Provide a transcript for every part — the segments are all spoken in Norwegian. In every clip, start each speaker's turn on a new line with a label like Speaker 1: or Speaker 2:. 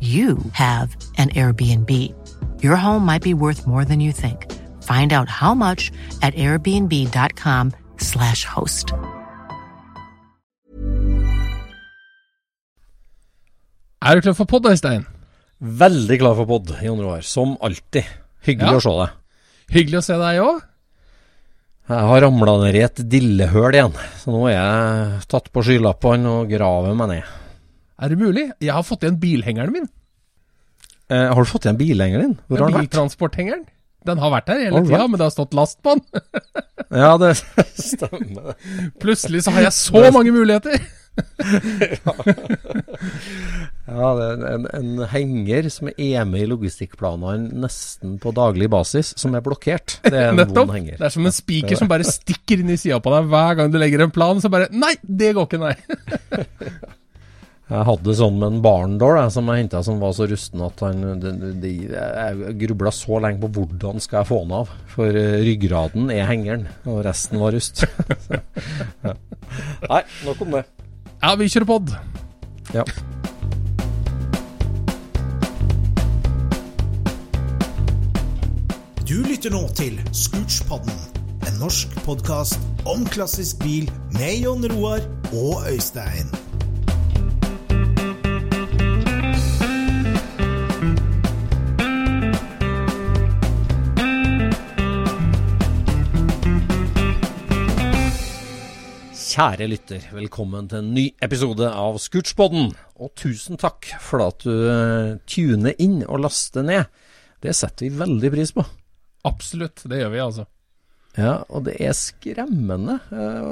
Speaker 1: you have an Airbnb. Your home might be worth more than you think. Find out how much at airbnb.com/slash host.
Speaker 2: Er du klar for podd, Øystein?
Speaker 3: Veldig klar for pod, andre år, Som alltid. Hyggelig
Speaker 2: Ja.
Speaker 3: å se deg.
Speaker 2: Hyggelig å se deg òg.
Speaker 3: Jeg har ramla ned i et dillehøl igjen, så nå er jeg tatt på skylappene og graver meg ned.
Speaker 2: Er det mulig? Jeg har fått igjen bilhengeren min.
Speaker 3: Eh, har du fått igjen bilhengeren din? Hvor har den vært?
Speaker 2: Biltransporthengeren. Den har vært der hele tida, men det har stått last på den.
Speaker 3: Ja, det stemmer.
Speaker 2: Plutselig så har jeg så mange muligheter.
Speaker 3: Ja, det er en, en henger som er med i logistikkplanene nesten på daglig basis, som er blokkert. Det er en vond henger.
Speaker 2: Det er som en spiker som bare stikker inn i sida på deg hver gang du legger en plan. Så bare Nei, det går ikke, nei.
Speaker 3: Jeg hadde sånn med en barndår som jeg henta som var så rusten at han de, de, Jeg grubla så lenge på hvordan skal jeg få den av. For eh, ryggraden er hengeren, og resten var rust. Ja. Nei, nok om det.
Speaker 2: Ja, vi kjører pod.
Speaker 3: Ja.
Speaker 4: Du lytter nå til Scootspodden, en norsk podkast om klassisk bil med Jon Roar og Øystein.
Speaker 3: Kjære lytter, velkommen til en ny episode av Scootspodden. Og tusen takk for at du eh, tuner inn og laster ned. Det setter vi veldig pris på.
Speaker 2: Absolutt, det gjør vi, altså.
Speaker 3: Ja, og det er skremmende eh,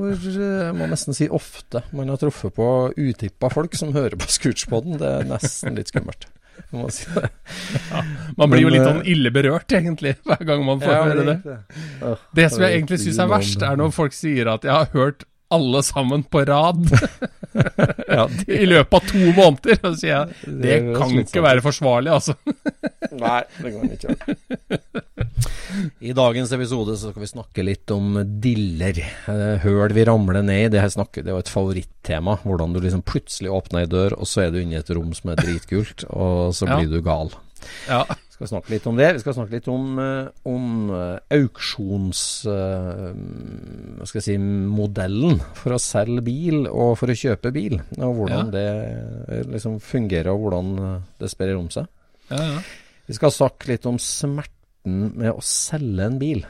Speaker 3: hvor eh, jeg må nesten si ofte man har truffet på utippa folk som hører på Scootspodden. Det er nesten litt skummelt. Må si det.
Speaker 2: Man blir jo litt
Speaker 3: eh,
Speaker 2: sånn ille berørt, egentlig, hver gang man får
Speaker 3: Ja,
Speaker 2: høre det.
Speaker 3: det. Oh,
Speaker 2: Det som jeg egentlig syns er verst, er når folk sier at 'jeg har hørt alle sammen på rad'
Speaker 3: ja, det,
Speaker 2: i løpet av to måneder. Så sier jeg det
Speaker 3: Det
Speaker 2: kan
Speaker 3: slitsomt.
Speaker 2: ikke være forsvarlig, altså.
Speaker 3: Nei, det kan ikke. I dagens episode så skal vi snakke litt om diller. Eh, Høl vi ramler ned i. Det her snakket, det var et favorittema. Hvordan du liksom plutselig åpner ei dør, og så er du inne i et rom som er dritkult, og så
Speaker 2: Ja.
Speaker 3: blir du gal.
Speaker 2: Ja.
Speaker 3: Vi skal snakke litt om det. Vi skal snakke litt om, eh, om eh, auksjons... eh, si modellen for å selge bil og for å kjøpe bil. Og hvordan det eh, liksom fungerer, og hvordan det sprer om seg.
Speaker 2: Ja, ja.
Speaker 3: Vi skal snakke litt om smerten med å selge en bil.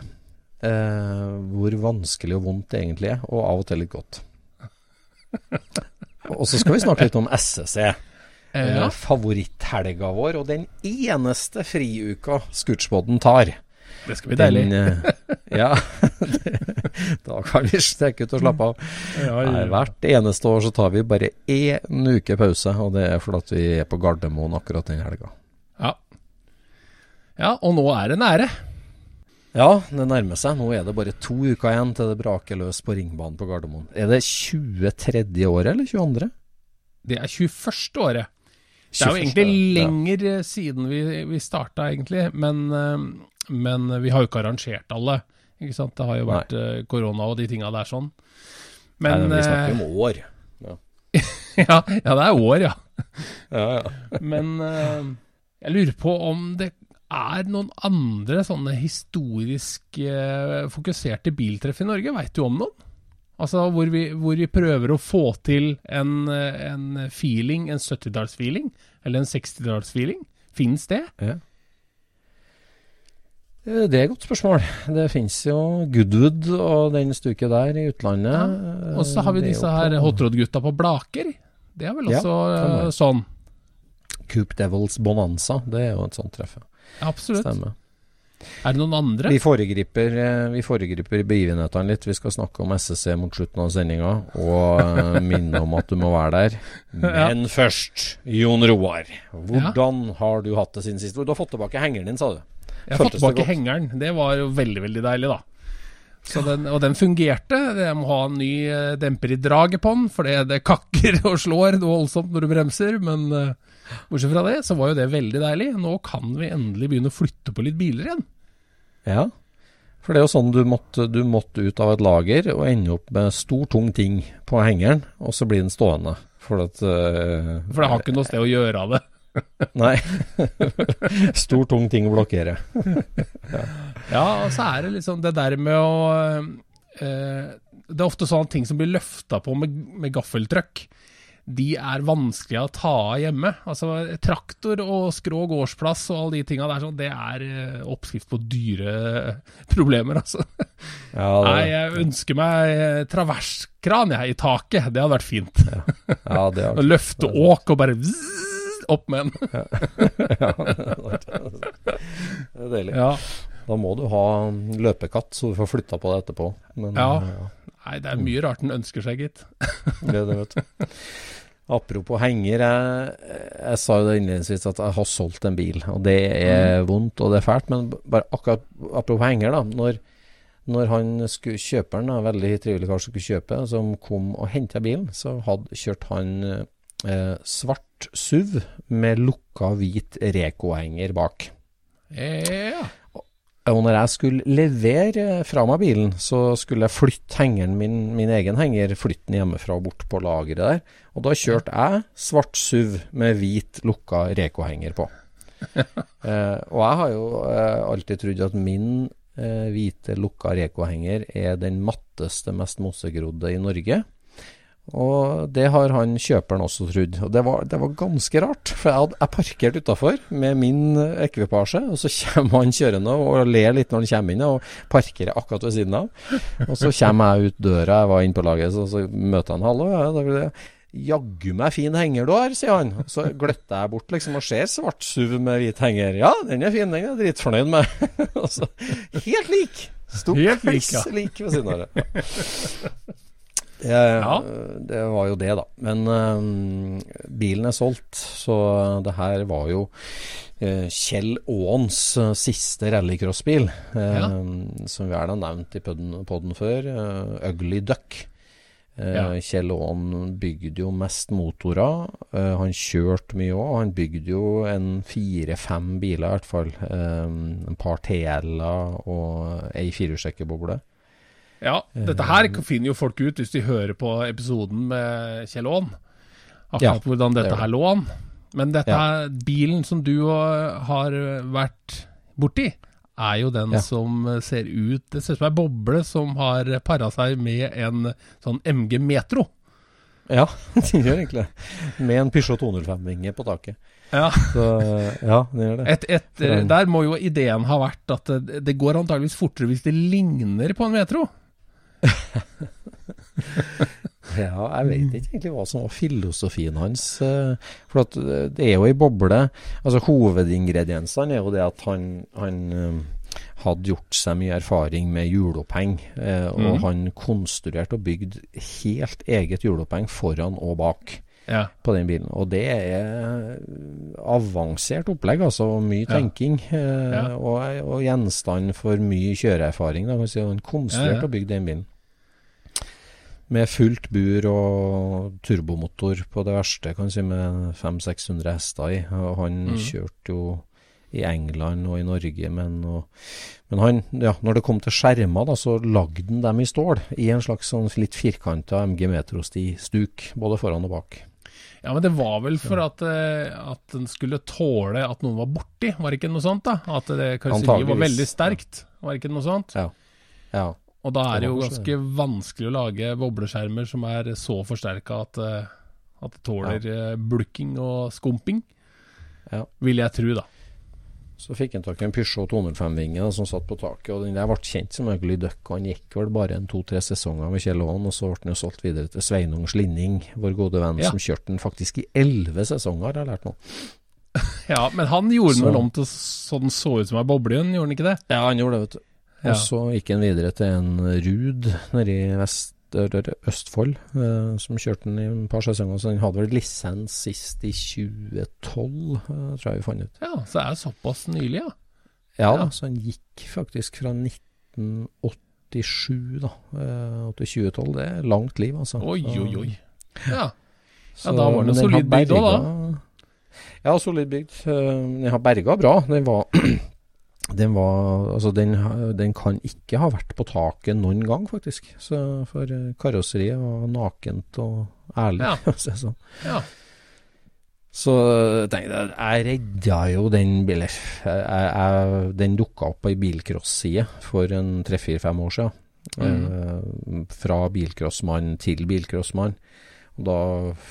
Speaker 3: Eh, hvor vanskelig og vondt det egentlig er, og av og til litt godt. Og så skal vi snakke litt om SSE.
Speaker 2: Eh, ja.
Speaker 3: favoritthelga vår, og den eneste friuka Scootspoden tar.
Speaker 2: Det skal bli deilig.
Speaker 3: Eh, ja, da kan vi strekke ut og slappe av.
Speaker 2: Ja, ja,
Speaker 3: hvert eneste år så tar vi bare én uke pause, og det er fordi vi er på Gardermoen akkurat den helga.
Speaker 2: Ja. ja, og nå er det nære.
Speaker 3: Ja, det nærmer seg. Nå er det bare to uker igjen til det braker løs på ringbanen på Gardermoen. Er det 23. året eller 22.?
Speaker 2: Det er 21. året. Det er jo egentlig lenger ja. siden vi, vi starta, egentlig. Men, eh, men vi har jo ikke arrangert alle. Ikke sant? Det har jo vært Nei. korona og de tinga der sånn. Men
Speaker 3: Nei, vi snakker
Speaker 2: eh,
Speaker 3: om år. Ja,
Speaker 2: ja, ja, det er år, ja.
Speaker 3: ja. ja.
Speaker 2: Men eh, jeg lurer på om det er noen andre sånne historisk eh, fokuserte biltreff i Norge. Veit du om noen? Altså hvor vi, hvor vi prøver å få til en, eh, en feeling, en 70-tallsfeeling, eller en 60-tallsfeeling. Fins det?
Speaker 3: Ja. Det er et godt spørsmål. Det finnes jo Goodwood og den stuket der i utlandet.
Speaker 2: Og så har vi disse her
Speaker 3: på
Speaker 2: hotrod-gutta på Blaker. Det er vel også
Speaker 3: kan
Speaker 2: eh, sånn.
Speaker 3: Coop Devils Bonanza. Det er jo et sånt treff. ja.
Speaker 2: Absolutt.
Speaker 3: Stemmer.
Speaker 2: Er det noen andre?
Speaker 3: Vi foregriper, eh, vi foregriper begivenhetene litt. Vi skal snakke om SSC mot slutten av sendinga, og eh, minne om at du må være der. Men først, Jon Roar. Hvordan har du hatt det siden sist? Du har fått tilbake hengeren din, sa du.
Speaker 2: Jeg har fått tilbake hengeren. Det var jo veldig, veldig deilig, da. Så den, og den fungerte. Jeg må ha en ny eh, demper i draget på den, for det, det kakker og slår noe voldsomt når du bremser. Men uh, bortsett fra det, så var jo det veldig deilig. Nå kan vi endelig begynne å flytte på litt biler igjen.
Speaker 3: Ja. For det er jo sånn du måtte, du måtte ut av et lager og ende opp med stor, tung ting på hengeren, og så blir den stående. For at uh,
Speaker 2: For det har ikke noe sted å gjøre av det.
Speaker 3: Nei. stor, tung ting å blokkere.
Speaker 2: Ja, og så er det liksom det der med å eh, Det er ofte sånne ting som blir løfta på med, med gaffeltrøkk. De er vanskelige å ta av hjemme. Altså Traktor og skrå gårdsplass og alle de tinga der, sånn, det er eh, oppskrift på dyre problemer, altså.
Speaker 3: Ja,
Speaker 2: Nei, jeg ønsker meg eh, traverskran jeg, i taket. Det hadde vært fint.
Speaker 3: ja, det
Speaker 2: Å
Speaker 3: vært...
Speaker 2: løfte åk og bare zzz, opp med den.
Speaker 3: Det er deilig.
Speaker 2: Ja.
Speaker 3: Da må du ha løpekatt, så du får flytta på det etterpå. Men,
Speaker 2: Ja.
Speaker 3: ja.
Speaker 2: Nei, det er mye rart den ønsker seg, gitt.
Speaker 3: det er det, vet du. Apropos henger, jeg, jeg sa jo det innledningsvis at jeg har solgt en bil. Og det er vondt og det er fælt, men bare akkurat apropos henger, da. Når, når han skulle, kjøperen, en veldig trivelig kar som skulle kjøpe, som kom og henta bilen, så hadde kjørt han eh, svart SUV med lukka hvit Reko-henger bak.
Speaker 2: Ja.
Speaker 3: Og når jeg skulle levere fra meg bilen, så skulle jeg flytte hengeren min, min egen henger, flytte den hjemmefra og bort på lageret der. Og da kjørte jeg svart SUV med hvit lukka Reko-henger på. eh, og jeg har jo eh, alltid trodd at min eh, hvite lukka Reko-henger er den matteste, mest mosegrodde i Norge. Og det har han kjøperen også trodd. Og det var, det var ganske rart. For jeg hadde jeg parkert utafor med min eh, ekvipasje, og så kommer han kjørende og ler litt når han kommer inn, og parkerer akkurat ved siden av. Og så kommer jeg ut døra, jeg var inne på laget, så, så møter han 'hallo', ja, da blir det Jaggu meg fin henger du har, sier han. Så gløtter jeg bort liksom og ser svart SUV med hvit henger. Ja, den er fin, den er jeg dritfornøyd med. og så, helt lik! Sto kliss lik ved siden av det. Det,
Speaker 2: Ja.
Speaker 3: det var jo det, da. Men øhm, bilen er solgt, så det her var jo uh, Kjell Aans uh, siste rallycrossbil, Uh,
Speaker 2: Ja.
Speaker 3: som vi har da nevnt i podden før. Ugly Duck.
Speaker 2: Ja.
Speaker 3: Kjell Aan bygde jo mest motorer. Han kjørte mye òg. Han bygde jo en fire-fem biler i hvert fall. En par TL-er og ei firehjulstrekkerboble.
Speaker 2: Ja, dette her finner jo folk ut hvis de hører på episoden med Kjell Aan. Akkurat
Speaker 3: Ja,
Speaker 2: hvordan
Speaker 3: det
Speaker 2: dette
Speaker 3: gjør
Speaker 2: her lå an. Men dette
Speaker 3: Ja.
Speaker 2: bilen som du uh, har vært borti, er jo den
Speaker 3: Ja.
Speaker 2: som ser ut Det ser ut som ei boble som har para seg med en sånn MG Metro.
Speaker 3: Ja, det gjør egentlig det. Med en Peugeot 205-vinge på taket.
Speaker 2: Ja.
Speaker 3: Så ja, det gjør det.
Speaker 2: Et, et, der må jo ideen ha vært at det, det går antageligvis fortere hvis det ligner på en Metro.
Speaker 3: Ja, jeg vet ikke egentlig hva som var filosofien hans. eh, For at eh, det er jo ei boble. Altså Hovedingrediensene er jo det at han, han eh, hadde gjort seg mye erfaring med hjuloppheng. eh, Og
Speaker 2: mm.
Speaker 3: han konstruerte og bygde helt eget hjuloppheng foran og bak.
Speaker 2: Ja.
Speaker 3: på den bilen. Og det er avansert opplegg, altså. Mye
Speaker 2: Ja.
Speaker 3: tenking. Eh,
Speaker 2: Ja.
Speaker 3: og, og gjenstand for mye kjøreerfaring. Da, si. Han konstruerte og bygde den bilen. Med fullt bur og turbomotor på det verste, kan du si, med 500-600 hester i. Og han
Speaker 2: Mm.
Speaker 3: kjørte jo i England og i Norge, men, og, men han, ja, når det kom til skjermer, da, så lagde han dem i stål. I en slags sånn litt firkanta MG Metrosti-stuk, både foran og bak.
Speaker 2: Ja, men det var vel for at, eh, at den skulle tåle at noen var borti, var det ikke noe sånt da? At det karosseriet var veldig sterkt, var det ikke noe sånt?
Speaker 3: Ja. ja.
Speaker 2: Og da er det jo ganske vanskelig å lage bobleskjermer som er så forsterka at, eh, at det tåler ja. bulking og skumping,
Speaker 3: Ja.
Speaker 2: vil jeg tro, da.
Speaker 3: Så fikk han tak i en Peugeot 205-vinge som satt på taket, og den der ble kjent som Ugly Duck. og Han gikk vel bare en to-tre sesonger med Kjell Aaen, og så ble han jo solgt videre til Sveinung Slinning, vår gode venn,
Speaker 2: Ja.
Speaker 3: som kjørte den faktisk i elleve sesonger, har jeg lært nå.
Speaker 2: Ja, Men han gjorde den vel om til så den så ut som ei boble gjorde han ikke det?
Speaker 3: Ja, han gjorde det, vet du.
Speaker 2: Ja.
Speaker 3: Og så gikk han videre til en Ruud nede i vest, Østfold, eh, som kjørte den i et par sesonger. Så den hadde vel lisens sist i 2012, eh, tror jeg vi fant ut.
Speaker 2: Ja, så er det såpass nylig, ja.
Speaker 3: Ja,
Speaker 2: Ja.
Speaker 3: så den gikk faktisk fra 1987 da, eh, til 2012. Det er langt liv, altså.
Speaker 2: Oi, oi, oi. Ja,
Speaker 3: så-
Speaker 2: da var det solid bygd òg, da.
Speaker 3: Ja, solid bygd. Eh, Den har berga bra. Den var Den var Altså, den, den kan ikke ha vært på taket noen gang, faktisk. Så For eh, karosseriet var nakent og ærlig,
Speaker 2: Ja.
Speaker 3: å si sånn.
Speaker 2: ja.
Speaker 3: Så eh, tenkte jeg Jeg redda jo den bilen. Jeg, jeg, den dukka opp på ei bilcross-side for en tre-fire-fem år siden. Eh, fra bilcrossmann til bilcrossmann. Og da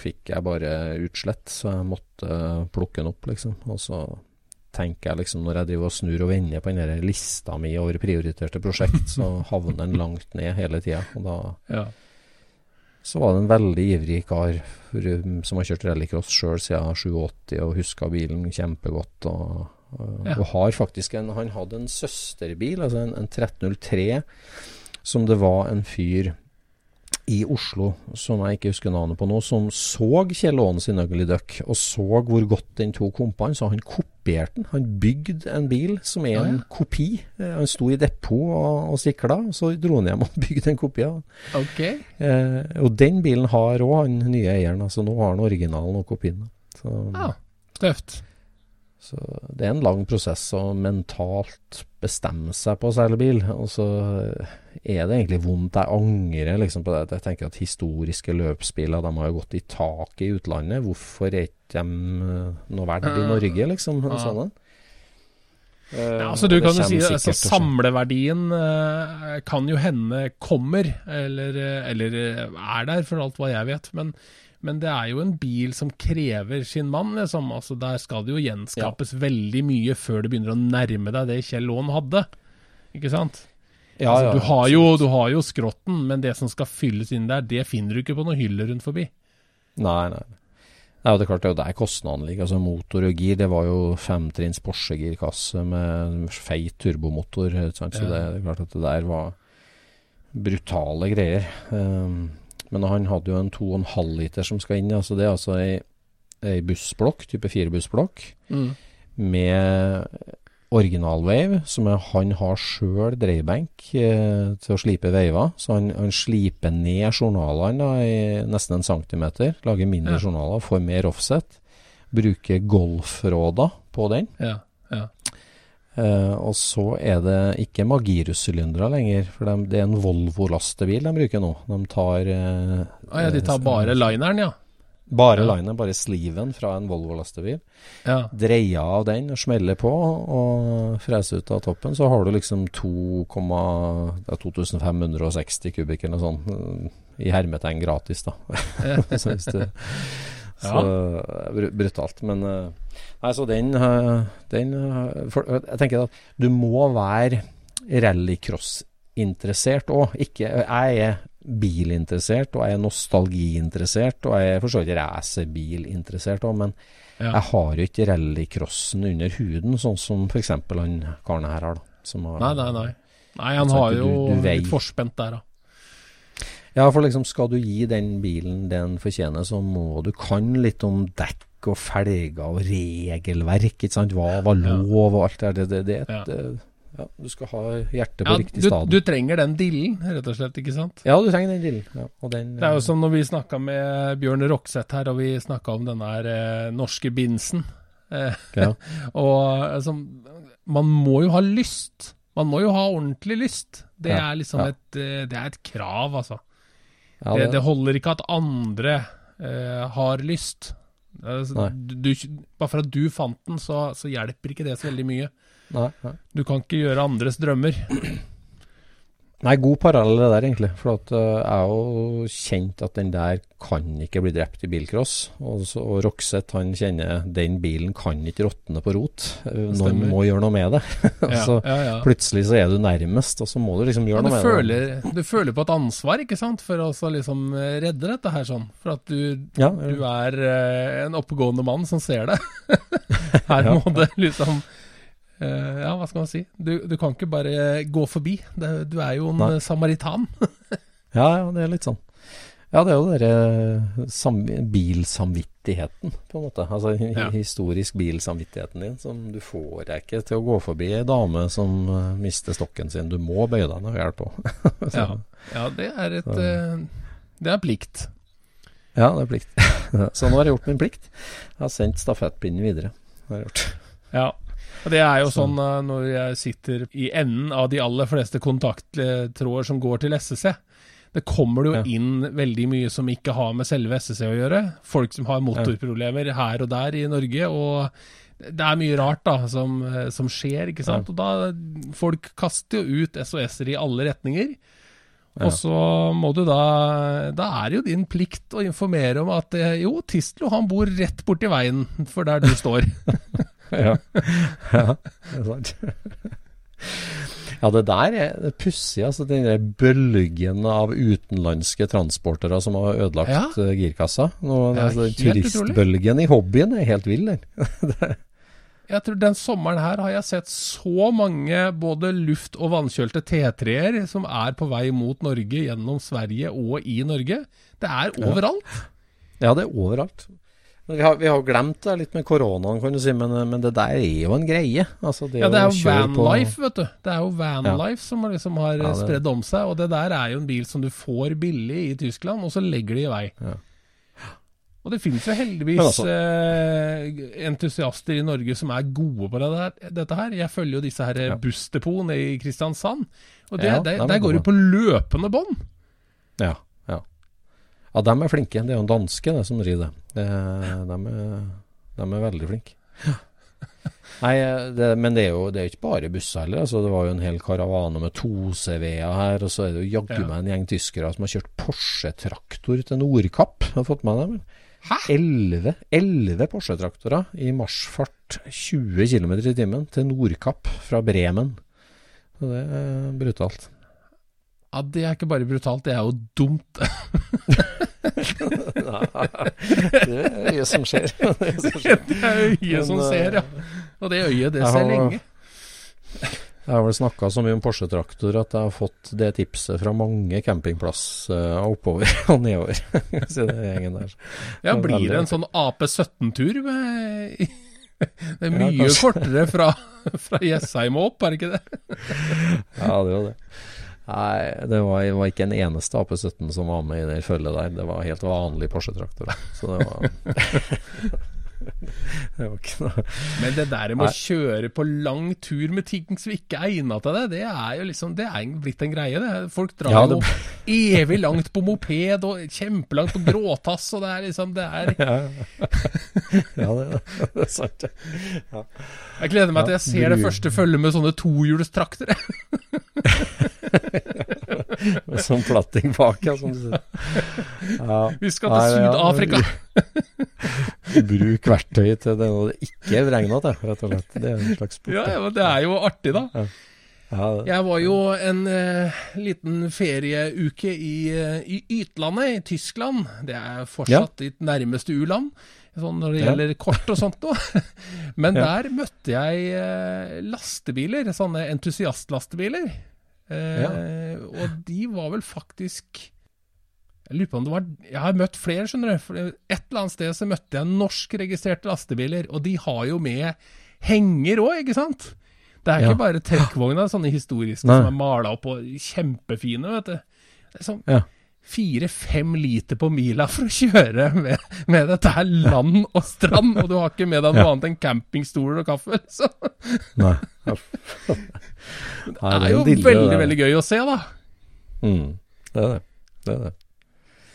Speaker 3: fikk jeg bare utslett, så jeg måtte plukke den opp, liksom. Og så tenker jeg liksom, når jeg driver og snur og vender på den lista mi over prioriterte prosjekt, så havner den langt ned hele tida. Og da
Speaker 2: ja.
Speaker 3: så var det en veldig ivrig kar for- som har kjørt rallycross sjøl siden 87 og huska bilen kjempegodt. Og, og,
Speaker 2: Ja.
Speaker 3: og har faktisk en Han hadde en søsterbil, altså en, en 1303, som det var en fyr i Oslo, som jeg ikke husker navnet på nå, som så Kjell Aaen sin Ugly Duck, og så hvor godt den tok kompene, så han kopierte den. Han bygde en bil som er en kopi. Eh, Han sto i depot og, og sikla, så dro han hjem og bygde en kopi av.
Speaker 2: Ok.
Speaker 3: Eh, og den bilen har òg han nye eieren, altså nå har han originalen og kopien. Så,
Speaker 2: Ja, tøft.
Speaker 3: Så det er en lang prosess å mentalt bestemme seg på å seile bil. Og så er det egentlig vondt. Jeg angrer liksom på det. Jeg tenker at historiske løpsbiler de har jo gått i taket i utlandet. Hvorfor er ikke de eh, noe verdt i Norge, liksom?
Speaker 2: Ja.
Speaker 3: Sånn, en? Eh,
Speaker 2: Ja, altså du kan jo si altså. Samleverdien eh, kan jo hende kommer, eller, eh, eller eh, er der, for alt hva jeg vet. Men, men det er jo en bil som krever sin mann. Liksom. Altså, der skal det jo gjenskapes veldig mye før du begynner å nærme deg det Kjell Aaen hadde. Ikke sant?
Speaker 3: Ja,
Speaker 2: altså,
Speaker 3: ja,
Speaker 2: du, har jo, du har jo skrotten, men det som skal fylles inn der, det finner du ikke på noen hyller rundt forbi.
Speaker 3: Nei, nei. Nei, og det er klart det er jo der kostnadene ligger. Altså Motor og gir, det var jo femtrinns Porsche-girkasse med feit turbomotor. Så
Speaker 2: Ja.
Speaker 3: det, det er klart at det der var brutale greier. Um, men han hadde jo en 2,5 liter som skal inn. Altså det er altså ei, ei bussblokk, type 4-bussblokk, med originalveiv, som er, han har sjøl dreiebenk eh, til å slipe veiver. Så han, han sliper ned journalene da, i nesten en centimeter, lager mindre
Speaker 2: Ja.
Speaker 3: journaler, får mer offset. Bruker golfråder på den.
Speaker 2: Ja, ja.
Speaker 3: Eh, og så er det ikke Magirus-sylindere lenger, for de, det er en Volvo-lastebil de bruker nå. De tar uh,
Speaker 2: Ah, ja, de tar bare lineren, ja.
Speaker 3: bare
Speaker 2: Ja.
Speaker 3: lineren, bare sliven fra en Volvo-lastebil.
Speaker 2: ja.
Speaker 3: Dreier av den og smeller på og freser ut av toppen, så har du liksom 2, det er 2560 kubikk eller noe sånt eh, i hermetegn gratis, da. så hvis du, så br brutalt. Men eh, nei, så den, eh, den eh, for, Jeg tenker at du må være rallycross-interessert òg. Jeg er bilinteressert, og jeg er nostalgiinteressert, og jeg er for så vidt racerbilinteressert òg, men
Speaker 2: Ja.
Speaker 3: jeg har jo ikke rallycrossen under huden, sånn som f.eks. han karen her har. da som har,
Speaker 2: Nei, nei, nei. Nei, han har jo
Speaker 3: du du
Speaker 2: litt forspent der, da.
Speaker 3: Ja, for liksom skal du gi den bilen den fortjener, så må du kan litt om dekk og felger og regelverk, ikke sant. Hva var lov og alt det der. Det, det, det,
Speaker 2: Ja.
Speaker 3: eh, ja, du skal ha hjertet på
Speaker 2: Ja,
Speaker 3: riktig
Speaker 2: du, du trenger den dillen, rett og slett, ikke sant?
Speaker 3: Ja, du trenger den dillen. Ja, og den,
Speaker 2: Det er jo som når vi snakka med Bjørn Rokseth her, og vi snakka om den der eh, norske binsen. Eh,
Speaker 3: ja,
Speaker 2: og altså, man må jo ha lyst. Man må jo ha ordentlig lyst. Det er liksom et, eh, det er et krav, altså.
Speaker 3: Ja,
Speaker 2: det,
Speaker 3: det,
Speaker 2: holder ikke at andre eh, har lyst. Altså, du, bare for at du fant den, så, så hjelper ikke det så veldig mye.
Speaker 3: nei, nei.
Speaker 2: Du kan ikke gjøre andres drømmer.
Speaker 3: Nei, god parallell det der, egentlig. For at, uh, jeg er jo kjent at den der kan ikke bli drept i bilcross. Og, så, og Roxeth han kjenner den bilen kan ikke råtne på rot. Uh, Noen må gjøre noe med det.
Speaker 2: Ja,
Speaker 3: så
Speaker 2: ja, ja.
Speaker 3: plutselig så er du nærmest, og så må du liksom gjøre
Speaker 2: du,
Speaker 3: noe med det.
Speaker 2: du føler på et ansvar, ikke sant, for å liksom eh, redde dette her sånn. For at du, du er uh, en oppegående mann som ser det. Her må det liksom eh, Ja, hva skal man si? Du, du kan ikke bare gå forbi. Du er jo en
Speaker 3: Nei.
Speaker 2: eh, samaritan.
Speaker 3: ja, ja, det er litt sånn. Ja, det er jo den sam bilsamvittigheten, på en måte. Altså
Speaker 2: Ja.
Speaker 3: historisk bilsamvittigheten din, som du får deg ikke til å gå forbi ei dame som øh, mister stokken sin. Du må bøye deg når og hjelpe på.
Speaker 2: Ja, ja det er et uh, Det er plikt.
Speaker 3: Ja, det er plikt. Så nå har jeg gjort min plikt. Jeg har sendt stafettpinnen videre. Det har jeg gjort.
Speaker 2: Ja. Og det er jo
Speaker 3: Så-
Speaker 2: sånn eh, når jeg sitter i enden av de aller fleste kontakttråder som går til SSC. Det kommer det jo
Speaker 3: Ja.
Speaker 2: inn veldig mye som ikke har med selve SSC å gjøre. Folk som har motorproblemer her og der i Norge. og det er mye rart da, som, eh, som skjer, ikke sant.
Speaker 3: Ja.
Speaker 2: Og da, Folk kaster jo ut SOS-er i alle retninger.
Speaker 3: Ja.
Speaker 2: Og så må du da Da er det jo din plikt å informere om at eh, jo, Tistlo han bor rett borti veien for der du står.
Speaker 3: Ja, ja det er sant. Ja, det der er pussig. Altså, den der bølgen av utenlandske transportere som har ødelagt
Speaker 2: Ja.
Speaker 3: eh, girkassa. Nå,
Speaker 2: Ja,
Speaker 3: altså,
Speaker 2: turistbølgen utrolig.
Speaker 3: i hobbyen er helt vill, den.
Speaker 2: Jeg tror den sommeren her har jeg sett så mange både luft- og vannkjølte T3-er som er på vei mot Norge gjennom Sverige og i Norge. Det er overalt.
Speaker 3: Ja, det er overalt. Vi har, vi har glemt det litt med koronaen, kan du si, men, men det der er jo en greie. Altså, det
Speaker 2: Ja, det er jo
Speaker 3: vanlife, på-
Speaker 2: vet du. Det er jo vanlife som liksom har
Speaker 3: Ja, det-
Speaker 2: spredd om seg. Og det der er jo en bil som du får billig i Tyskland, og så legger de i vei.
Speaker 3: Ja.
Speaker 2: Og det finnes jo heldigvis
Speaker 3: altså-
Speaker 2: eh, entusiaster i Norge som er gode på det der, dette her. Jeg følger jo disse her
Speaker 3: Ja.
Speaker 2: bussdepotene i Kristiansand. Og det,
Speaker 3: Ja,
Speaker 2: der,
Speaker 3: dem er
Speaker 2: der går det på løpende bånd.
Speaker 3: Ja, ja. De er flinke. Det er jo en danske det, som rir det. det de, er, de er veldig flinke. Nei, det, men det er jo det er ikke bare busser heller. Altså, det var jo en hel karavane med to CV-er her, og så er det jo jaggu meg en gjeng tyskere som har kjørt Porsche-traktor til Nordkapp. Har fått med
Speaker 2: dem.
Speaker 3: Elleve, elleve Porsche-traktorer i marsjfart 20 km i timen til Nordkapp fra Bremen. Så det er brutalt.
Speaker 2: Ja, Det er ikke bare brutalt, det er jo dumt.
Speaker 3: det er øyet som skjer. Det er øyet som skjer.
Speaker 2: det er øyet som ser, ja. Og det øyet, det ser
Speaker 3: har-
Speaker 2: lenge.
Speaker 3: Jeg har vel snakka så mye om Porsche-traktor at jeg har fått det tipset fra mange campingplasser oppover og nedover. Så det er gjengen der.
Speaker 2: Ja,
Speaker 3: er
Speaker 2: blir det en sånn AP17-tur? Det er mye
Speaker 3: ja,
Speaker 2: kortere fra, fra Jessheim og opp, er det ikke det?
Speaker 3: Ja, det var det. Nei, det var, det var ikke en eneste AP17 som var med i det følget der. Det var helt vanlig Porsche-traktor. Så det var Det var ikke noe
Speaker 2: Men det der med
Speaker 3: Nei.
Speaker 2: å kjøre på lang tur med ting som ikke er egna til det, det er jo liksom Det er blitt en greie, det. Folk drar
Speaker 3: Ja,
Speaker 2: jo evig langt på moped og kjempelangt på gråtass, og det er liksom Det er
Speaker 3: Ja, ja det, det er sant. Ja.
Speaker 2: Jeg gleder meg til jeg ser det første følget med sånne tohjulstraktere.
Speaker 3: Med sånn platting bak, ja, som du sier. Ja.
Speaker 2: Vi skal til
Speaker 3: ja,
Speaker 2: Syd-Afrika.
Speaker 3: Bruk verktøy til det når det ikke er beregna til, rett og slett. Det er en slags sport.
Speaker 2: Ja, ja, men det er jo artig, da.
Speaker 3: Ja, det-
Speaker 2: Jeg var jo en eh, liten ferieuke i, eh, i Ytlandet i Tyskland. Det er fortsatt ditt nærmeste u-land, sånn når det
Speaker 3: Ja.
Speaker 2: gjelder kort og sånt noe. Men
Speaker 3: Ja.
Speaker 2: der møtte jeg eh, lastebiler, sånne entusiastlastebiler. Eh, Og de var vel faktisk Jeg lurer på om det var Jeg har møtt flere, skjønner du. Et eller annet sted så møtte jeg norskregistrerte lastebiler, og de har jo med henger òg, ikke sant? Det er
Speaker 3: Ja.
Speaker 2: ikke bare trekkvogna, sånne historiske
Speaker 3: Nei.
Speaker 2: som er mala opp og kjempefine, vet du. Det er sånn
Speaker 3: Ja.
Speaker 2: Fire-fem liter på mila for å kjøre med, med dette her land og strand, og du har ikke med deg noe
Speaker 3: Ja.
Speaker 2: annet enn campingstoler og kaffe. Så
Speaker 3: Nei.
Speaker 2: det er jo veldig, veldig gøy å se, da.
Speaker 3: Mm, det er det. Det er det.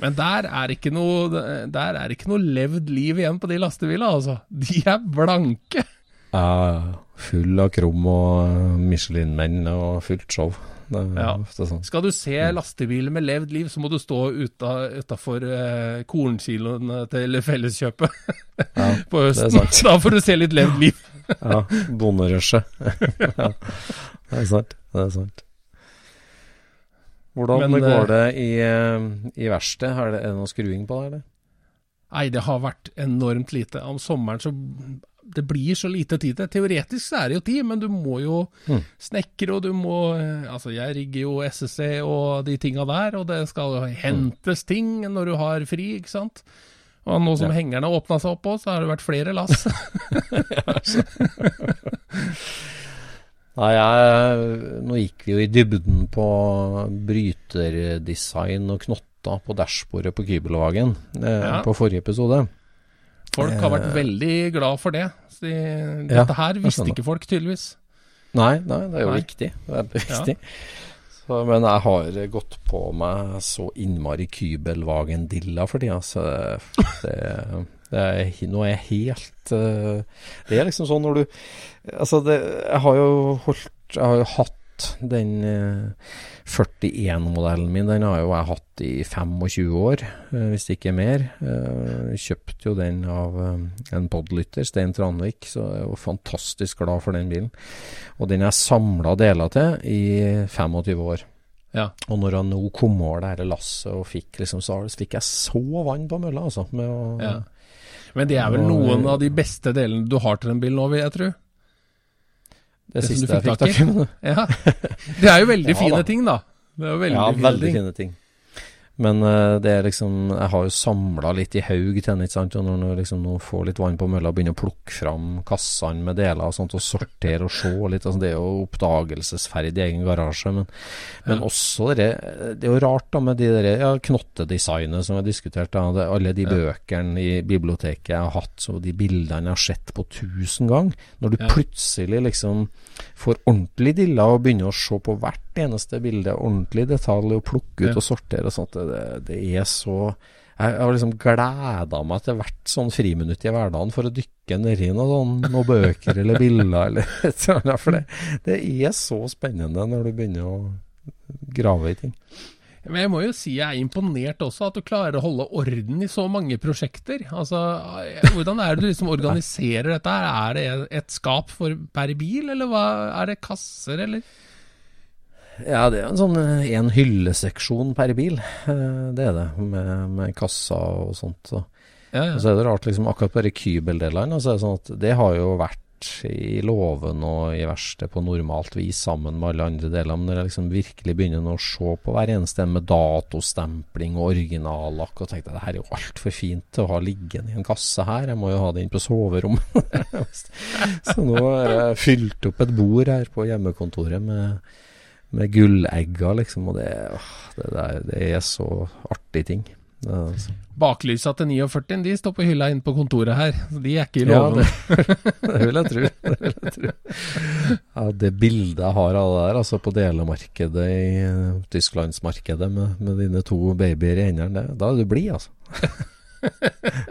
Speaker 2: Men der er ikke noe Der er ikke noe levd liv igjen på de lastebilene, altså. De er blanke.
Speaker 3: Ja, full av krum og eh, Michelin-menn og fullt show. Det er
Speaker 2: Ja.
Speaker 3: ofte sånn.
Speaker 2: Skal du se lastebiler med levd liv, så må du stå utafor eh, kornkiloene til Felleskjøpet
Speaker 3: Ja,
Speaker 2: på høsten. Da får du se litt levd liv.
Speaker 3: Ja, bonderushet. ja, det er sant. Det er sant. Hvordan
Speaker 2: Men,
Speaker 3: går
Speaker 2: eh,
Speaker 3: det i, eh, i verkstedet? Er det er det noe skruing på det, eller?
Speaker 2: Nei, det har vært enormt lite. Om sommeren så Det blir så lite tid til. Teoretisk så er det jo tid, men du må jo
Speaker 3: Mm.
Speaker 2: snekre, og du må eh, Altså, jeg rigger jo SSC og de tinga der, og det skal jo hentes ting når du har fri, ikke sant. Og nå som
Speaker 3: Ja.
Speaker 2: hengerne har åpna seg opp òg, så har det vært flere lass.
Speaker 3: Nei, jeg, nå gikk vi jo i dybden på bryterdesign og knotta på dashbordet på Kybelvagen eh,
Speaker 2: Ja.
Speaker 3: på forrige episode.
Speaker 2: Folk har vært veldig glad for det. Så de,
Speaker 3: Ja,
Speaker 2: dette her visste ikke folk, tydeligvis.
Speaker 3: Nei, nei, det er jo
Speaker 2: Nei.
Speaker 3: viktig. Veldig viktig.
Speaker 2: Ja.
Speaker 3: Så, men jeg har gått på meg så innmari Kybelvagen-dilla for tida, så det, det er, nå er jeg helt eh, Det er liksom sånn når du Altså, det, jeg har jo holdt Jeg har jo hatt den eh, 41-modellen min, den har jo jeg hatt i 25 år, eh, hvis ikke mer. Eh, kjøpte jo den av eh, en podlytter, Stein Tranvik, så jeg er jo fantastisk glad for den bilen. Og den er samla deler til i 25 år.
Speaker 2: Ja.
Speaker 3: Og når han nå kom over det dette lasset og fikk liksom så, så fikk jeg så vann på mølla, altså. Med å,
Speaker 2: Ja. Men det er vel
Speaker 3: og,
Speaker 2: noen av de beste delene du har til en bil nå, vil jeg tro.
Speaker 3: Det
Speaker 2: Det
Speaker 3: siste jeg
Speaker 2: fikk tak i. Ja. Det er jo veldig
Speaker 3: Ja,
Speaker 2: fine ting, da. Det er jo veldig,
Speaker 3: ja, veldig fine ting. Men eh, det er liksom Jeg har jo samla litt i haug til den, ikke sant. Og når du liksom nå får litt vann på mølla og begynner å plukke fram kassene med deler og sånt, og sortere og se litt, altså det er jo oppdagelsesferd i egen garasje. Men, men
Speaker 2: Ja.
Speaker 3: også det Det er jo rart da med de der ja, knottedesignet som vi har diskutert. Da, alle de
Speaker 2: Ja.
Speaker 3: bøkene i biblioteket jeg har hatt, og de bildene jeg har sett på tusen ganger. Når du plutselig liksom får ordentlig dilla og begynner å se på hvert eneste bilde, ordentlig detalj, og plukke ut og sortere og sånt, det, det er så jeg har liksom gleda meg til hvert sånn friminutt i hverdagen for å dykke nedi noe sånn, noen bøker eller bilder eller et annet. For det, det er så spennende når du begynner å grave i ting.
Speaker 2: Men jeg må jo si jeg er imponert også, at du klarer å holde orden i så mange prosjekter. Altså, Hvordan er det du liksom organiserer dette? her? Er det et skap for per bil, eller hva? Er det kasser, eller?
Speaker 3: Ja, det er en sånn eh, en hylleseksjon per bil. eh, Det er det, med, med kassa og sånt. Så.
Speaker 2: Ja,
Speaker 3: Og så er det rart, liksom akkurat bare kybeldelene. Så er det sånn at det har jo vært i låven og i verkstedet på normalt vis sammen med alle andre deler. Men når jeg liksom virkelig begynner å se på hver eneste med datostempling og originallakk, og tenkte at det her er jo altfor fint til å ha liggende i en kasse her, jeg må jo ha det inn på soverommet. så nå har jeg fylt opp et bord her på hjemmekontoret med, med gullegger, liksom. Og det, åh, det, der, det er så artig ting. Altså.
Speaker 2: Baklysa til 49 de står på hylla inne på kontoret her. De er ikke i
Speaker 3: Ja,
Speaker 2: det,
Speaker 3: Det vil jeg tro. Det vil jeg tro. Ja, det bildet jeg har av det der, altså på delemarkedet i eh, tysklandsmarkedet med, med dine to babyer i hendene, da er du blid, altså.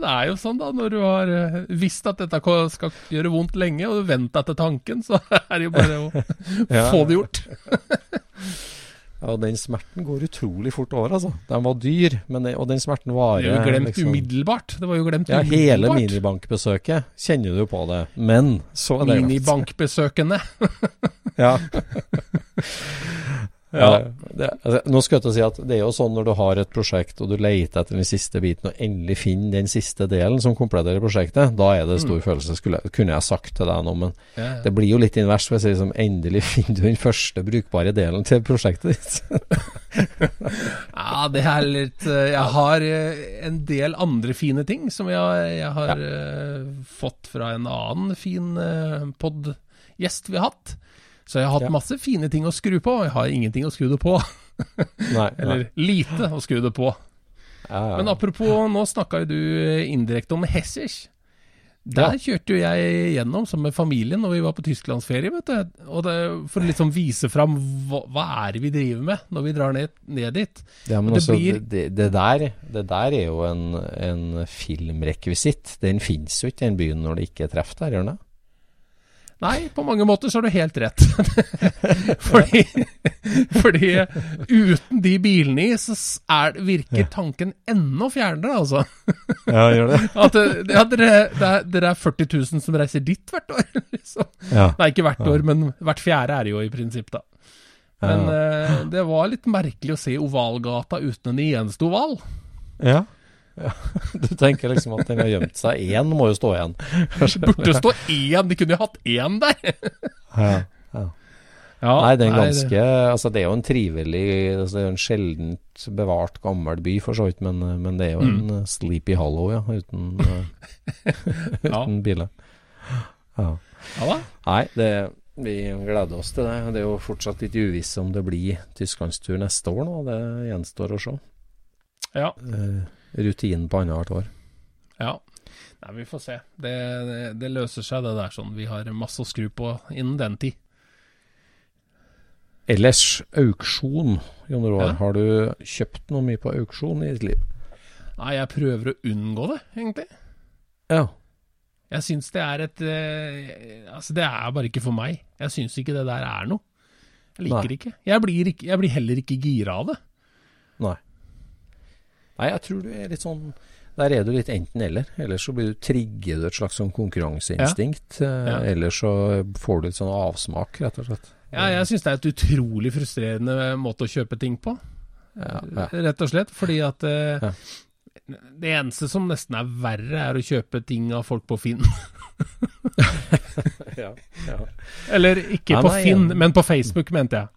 Speaker 2: Men det er jo sånn, da. Når du har eh, visst at dette skal gjøre vondt lenge, og du venter etter tanken, så er det jo bare å
Speaker 3: Ja.
Speaker 2: få det gjort.
Speaker 3: Ja, den smerten går utrolig fort over, altså. Den var dyr, men og den smerten
Speaker 2: Det
Speaker 3: var
Speaker 2: er jo glemt
Speaker 3: liksom-
Speaker 2: umiddelbart. Det var jo glemt
Speaker 3: Ja, hele minibankbesøket kjenner du på det, men så er det.
Speaker 2: Minibankbesøkende.
Speaker 3: Ja.
Speaker 2: Ja.
Speaker 3: Ja, det, altså, nå skal jeg til å si at det er jo sånn når du har et prosjekt og du leter etter den siste biten og endelig finner den siste delen som kompletterer prosjektet, da er det stor følelse. Skulle, kunne jeg sagt til deg nå, men
Speaker 2: Ja, ja.
Speaker 3: det blir jo litt invers hvis jeg sier som endelig finner du den første brukbare delen til prosjektet ditt.
Speaker 2: Ja, det er litt eh, Jeg har eh, en del andre fine ting som jeg, jeg har eh, fått fra en annen fin podgjest vi har hatt. Så jeg har hatt
Speaker 3: Ja.
Speaker 2: masse fine ting å skru på, og jeg har ingenting å skru det på.
Speaker 3: Nei,
Speaker 2: Eller lite å skru det på.
Speaker 3: ja, ja.
Speaker 2: Men apropos, nå snakka jo du indirekte om Hessisch. Der kjørte jo jeg gjennom som med familien når vi var på tysklandsferie, vet du. Og det, for å liksom vise fram hva, hva er det vi driver med når vi drar ned, ned dit.
Speaker 3: Ja, men
Speaker 2: Det
Speaker 3: også,
Speaker 2: blir-
Speaker 3: det, det, der, det der er jo en, en filmrekvisitt. Den finnes jo ikke i den byen når det ikke er treff der, gjør den det?
Speaker 2: Nei, på mange måter så har du helt rett. fordi, fordi uten de bilene i, så er, virker tanken enda fjernere, altså.
Speaker 3: Ja, gjør det?
Speaker 2: At ja, dere, det er, dere er 40 000 som reiser dit hvert år. Liksom.
Speaker 3: Ja.
Speaker 2: Nei, ikke hvert år, men hvert fjerde er det jo i prinsipp, da. Men eh, det var litt merkelig å se Ovalgata uten en eneste oval.
Speaker 3: ja. Ja. Du tenker liksom at den har gjemt seg. Én må jo stå igjen.
Speaker 2: Burde stå én, de kunne jo hatt én der.
Speaker 3: Ja.
Speaker 2: Ja,
Speaker 3: Nei, det er en
Speaker 2: nei,
Speaker 3: det... Altså, det er jo en trivelig altså, Det er jo en sjeldent bevart gammel by, for så vidt, men, men det er jo en eh, Sleepy Hollow, ja. Uten, eh,
Speaker 2: Ja.
Speaker 3: uten biler. Ja.
Speaker 2: Ja da.
Speaker 3: Nei, det, vi gleder oss til det. Det er jo fortsatt litt uvisst om det blir tysklandstur neste år nå. Det gjenstår å se.
Speaker 2: Ja.
Speaker 3: Eh, rutinen på annethvert år.
Speaker 2: ja. Nei, vi får se. Det, det, det løser seg, det der sånn. Vi har masse å skru på innen den tid.
Speaker 3: Ellers, auksjon. Jon Roar,
Speaker 2: Ja.
Speaker 3: har du kjøpt noe mye på auksjon i ditt liv?
Speaker 2: Nei, jeg prøver å unngå det, egentlig.
Speaker 3: Ja.
Speaker 2: Jeg syns det er et eh, Altså, det er bare ikke for meg. Jeg syns ikke det der er noe. Jeg liker det ikke. Jeg blir, ikke. jeg blir heller ikke gira av det.
Speaker 3: Nei. Nei, jeg tror du er litt sånn Der er du litt enten-eller. Eller så blir du trigget et slags sånn konkurranseinstinkt. Ja.
Speaker 2: Ja.
Speaker 3: Eller så får du litt sånn avsmak, rett og slett.
Speaker 2: Ja, jeg syns det er et utrolig frustrerende måte å kjøpe ting på.
Speaker 3: Ja.
Speaker 2: Rett og slett. Fordi at eh. Det eneste som nesten er verre, er å kjøpe ting av folk på Finn.
Speaker 3: ja, ja.
Speaker 2: Eller ikke
Speaker 3: Ja,
Speaker 2: på
Speaker 3: nei,
Speaker 2: Finn, men på Facebook, mente jeg.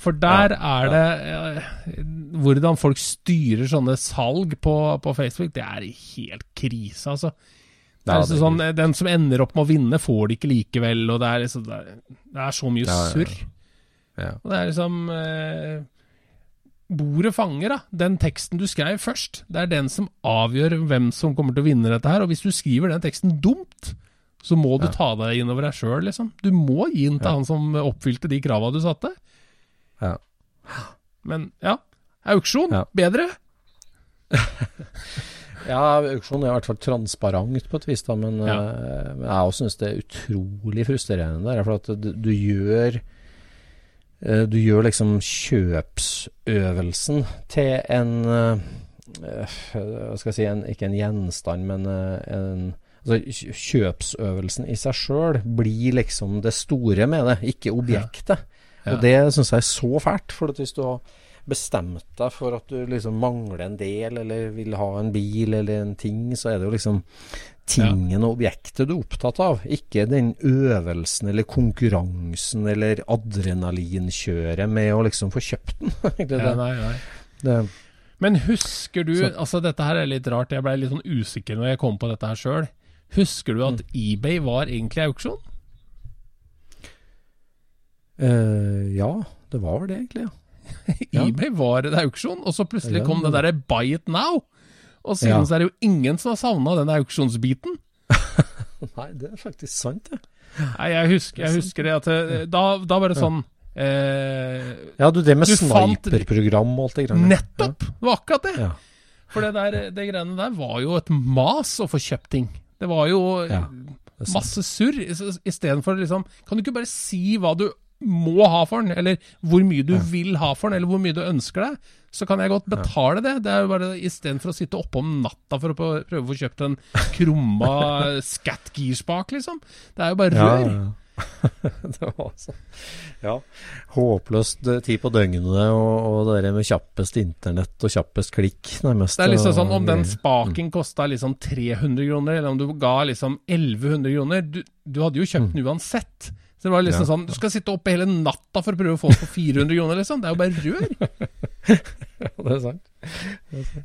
Speaker 2: For der
Speaker 3: Ja,
Speaker 2: er det ja. Hvordan folk styrer sånne salg på, på Facebook, det er helt krise, altså. Det er liksom
Speaker 3: det er
Speaker 2: sånn, eh, Den som ender opp med å vinne, får det ikke likevel, og det er, liksom, det er, det er så mye
Speaker 3: Ja,
Speaker 2: surr.
Speaker 3: ja.
Speaker 2: Og det er liksom eh, Bordet fanger, da. Den teksten du skrev først, det er den som avgjør hvem som kommer til å vinne dette her. Og hvis du skriver den teksten dumt, så må du ta deg inn over deg sjøl, liksom. Du må gi den til han som oppfylte de krava du satte.
Speaker 3: Ja.
Speaker 2: Men ja, auksjon,
Speaker 3: Ja.
Speaker 2: bedre.
Speaker 3: Ja, auksjon er i hvert fall transparent på et vis, da, men,
Speaker 2: Ja.
Speaker 3: uh, men jeg syns det er utrolig frustrerende. Der, for at du, du gjør uh, Du gjør liksom kjøpsøvelsen til en uh, Hva skal jeg si en, Ikke en gjenstand, men en Altså, kjøpsøvelsen i seg sjøl blir liksom det store med det, ikke objektet.
Speaker 2: Ja.
Speaker 3: Og det syns jeg er så fælt. For hvis du har bestemt deg for at du liksom mangler en del, eller vil ha en bil eller en ting, så er det jo liksom tingen og objektet du er opptatt av. Ikke den øvelsen eller konkurransen eller adrenalinkjøret med å liksom få kjøpt den. det,
Speaker 2: Ja, nei, nei.
Speaker 3: det,
Speaker 2: Men husker du
Speaker 3: Så-
Speaker 2: Altså, dette her er litt rart. Jeg ble litt sånn usikker når jeg kom på dette her sjøl. Husker du
Speaker 3: Mm.
Speaker 2: at eBay var egentlig auksjon?
Speaker 3: Eh, ja, det var vel det egentlig, ja.
Speaker 2: EBay var en auksjon, og så plutselig kom det derre buy it now. Og siden
Speaker 3: Ja.
Speaker 2: så er det jo ingen som har savna den auksjonsbiten.
Speaker 3: Nei, det er faktisk sant, det.
Speaker 2: Nei, jeg husker, jeg husker det at eh, Da, da var det sånn eh,
Speaker 3: Ja, du, det med sniperprogram og alt det greiene.
Speaker 2: Nettopp! Det var akkurat det.
Speaker 3: Ja.
Speaker 2: For det, der, det greiene der var jo et mas å få kjøpt ting. Det var jo
Speaker 3: Ja, det
Speaker 2: masse surr. Istedenfor liksom Kan du ikke bare si hva du må ha for den, eller hvor mye du vil ha for den, eller hvor mye du ønsker deg, så kan jeg godt betale det. Det er jo bare Istedenfor å sitte oppe om natta for å prøve å få kjøpt en krumma scat-girspak, liksom. Det er jo bare rør.
Speaker 3: ja. det var altså Ja. Håpløst tid på døgnet og, og det med kjappest internett og kjappest klikk, nærmest.
Speaker 2: Det er liksom sånn om den spaken kosta liksom 300 kroner, eller om du ga liksom 1100 kroner Du, du hadde jo kjøpt den uansett. Så det var liksom
Speaker 3: Mm. Ja.
Speaker 2: sånn Du skal sitte oppe hele natta for å prøve å få på for 400 kroner, liksom. Det er jo bare rør.
Speaker 3: Ja, det er sant.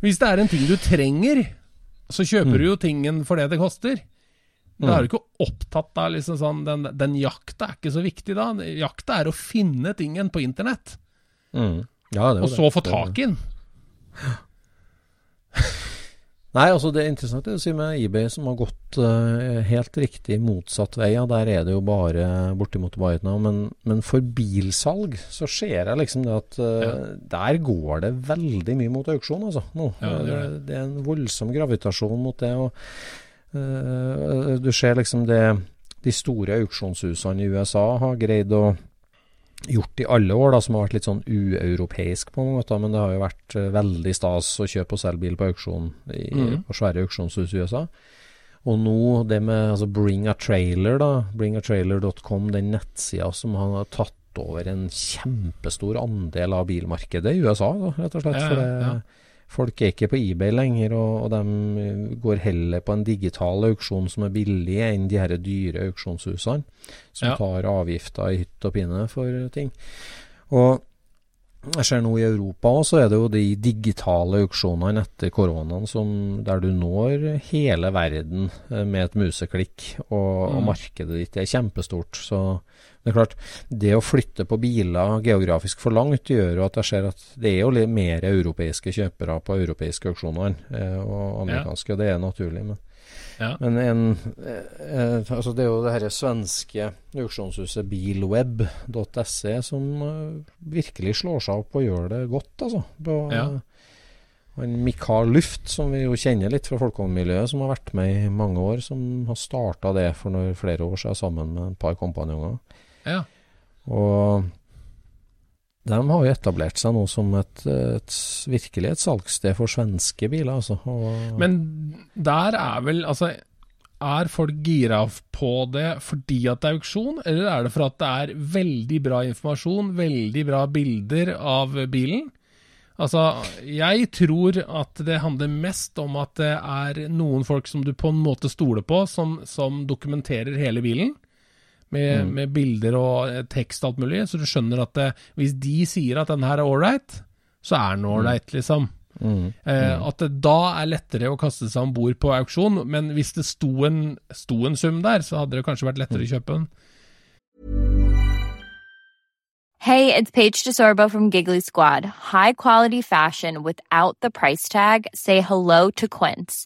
Speaker 2: Hvis det er en ting du trenger, så kjøper
Speaker 3: Mm.
Speaker 2: du jo tingen for det det koster. Da er du ikke opptatt av liksom sånn Den, den jakta er ikke så viktig da. Jakta er å finne tingen på internett,
Speaker 3: Mm. Ja, det
Speaker 2: og
Speaker 3: det. så få
Speaker 2: tak i den.
Speaker 3: Nei, altså det er interessant det du sier med eBay, som har gått uh, helt riktig motsatt vei. Ja, der er det jo bare bortimot bare nå. Men, men for bilsalg så ser jeg liksom det at uh,
Speaker 2: Ja.
Speaker 3: der går det veldig mye mot auksjon, altså. Nå.
Speaker 2: Ja, det gjør
Speaker 3: det, det er en voldsom gravitasjon mot det. og uh, Du ser liksom det de store auksjonshusene i USA har greid å gjort i alle år, da, som har vært litt sånn ueuropeisk på mange måter. Men det har jo vært eh, veldig stas å kjøpe og selge bil på auksjon i,
Speaker 2: mm.
Speaker 3: på svære auksjonshus i USA. Og nå det med altså Bring a Trailer, da, bringatrailer.com, den nettsida som har tatt over en kjempestor andel av bilmarkedet i USA, da, rett og slett.
Speaker 2: Ja, ja,
Speaker 3: det,
Speaker 2: ja.
Speaker 3: Folk er ikke på eBay lenger, og, og de går heller på en digital auksjon som er billig, enn de her dyre auksjonshusene som
Speaker 2: Ja.
Speaker 3: tar avgifter i hytt og pinne for ting. Og jeg ser nå i Europa òg, så er det jo de digitale auksjonene etter koronaen som, der du når hele verden eh, med et museklikk, og, og
Speaker 2: Mm.
Speaker 3: markedet ditt er kjempestort. Så det er klart, det å flytte på biler geografisk for langt gjør jo at jeg ser at det er jo litt mer europeiske kjøpere på europeiske auksjoner eh, og amerikanske, og det er naturlig. Men,
Speaker 2: Ja.
Speaker 3: men en, eh, eh, altså det er jo det her svenske auksjonshuset bilweb.se som eh, virkelig slår seg opp og gjør det godt, altså. På,
Speaker 2: Ja.
Speaker 3: han Mikael Luft, som vi jo kjenner litt fra folkehåndmiljøet, som har vært med i mange år, som har starta det for flere år siden sammen med et par kompanjonger.
Speaker 2: Ja.
Speaker 3: Og de har jo etablert seg nå som et, et virkelig et salgssted for svenske biler, altså. Og,
Speaker 2: Men der er vel Altså, er folk gira på det fordi at det er auksjon, eller er det for at det er veldig bra informasjon, veldig bra bilder av bilen? Altså, jeg tror at det handler mest om at det er noen folk som du på en måte stoler på, som, som dokumenterer hele bilen. Med, med bilder og eh, tekst og alt mulig, så du skjønner at det, hvis de sier at den her er ålreit, så er den ålreit, liksom.
Speaker 3: mm,
Speaker 2: Eh, at det da er lettere å kaste seg om bord på auksjon, men hvis det sto en, sto en sum der, så hadde det kanskje vært lettere å kjøpe den.
Speaker 5: Hey, it's Paige DeSorbo from Giggly Squad. High quality fashion without the price tag. Say hello to Quince.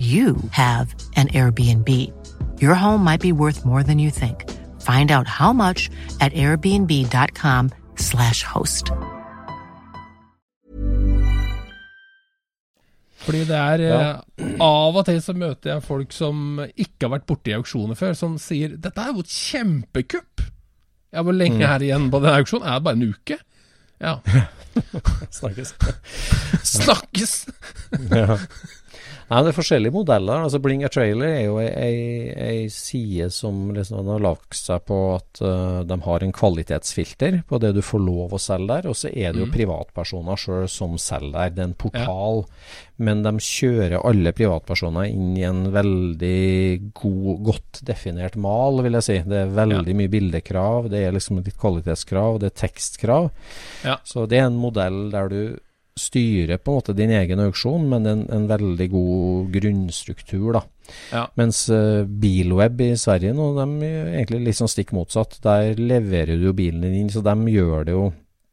Speaker 1: you have an Airbnb. Your home might be worth more than you think. Find out how much at airbnb.com/slash host.
Speaker 2: Fordi det er ja. Av og til så møter jeg folk som ikke har vært borti auksjoner før, som sier 'Dette er jo et kjempekupp'. Ja, hvor lenge er det igjen på den auksjonen? Er det bare en uke? Ja.
Speaker 3: snakkes.
Speaker 2: Snakkes!
Speaker 3: ja. Nei, det er forskjellige modeller. Altså Bring a Trailer er jo ei, side som liksom har lagt seg på at uh, de har en kvalitetsfilter på det du får lov å selge der. Og så er det jo
Speaker 2: Mm.
Speaker 3: privatpersoner sjøl som selger der. Det er en portal. Men de kjører alle privatpersoner inn i en veldig god, godt definert mal, vil jeg si. Det er veldig mye bildekrav, det er liksom litt kvalitetskrav, det er tekstkrav.
Speaker 2: Ja.
Speaker 3: Så det er en modell der du styrer på en måte din egen auksjon, men en, en veldig god grunnstruktur, da.
Speaker 2: Ja.
Speaker 3: Mens uh, Bilweb i Sverige nå, de er egentlig litt sånn stikk motsatt. Der leverer du jo bilen din inn, så de gjør det jo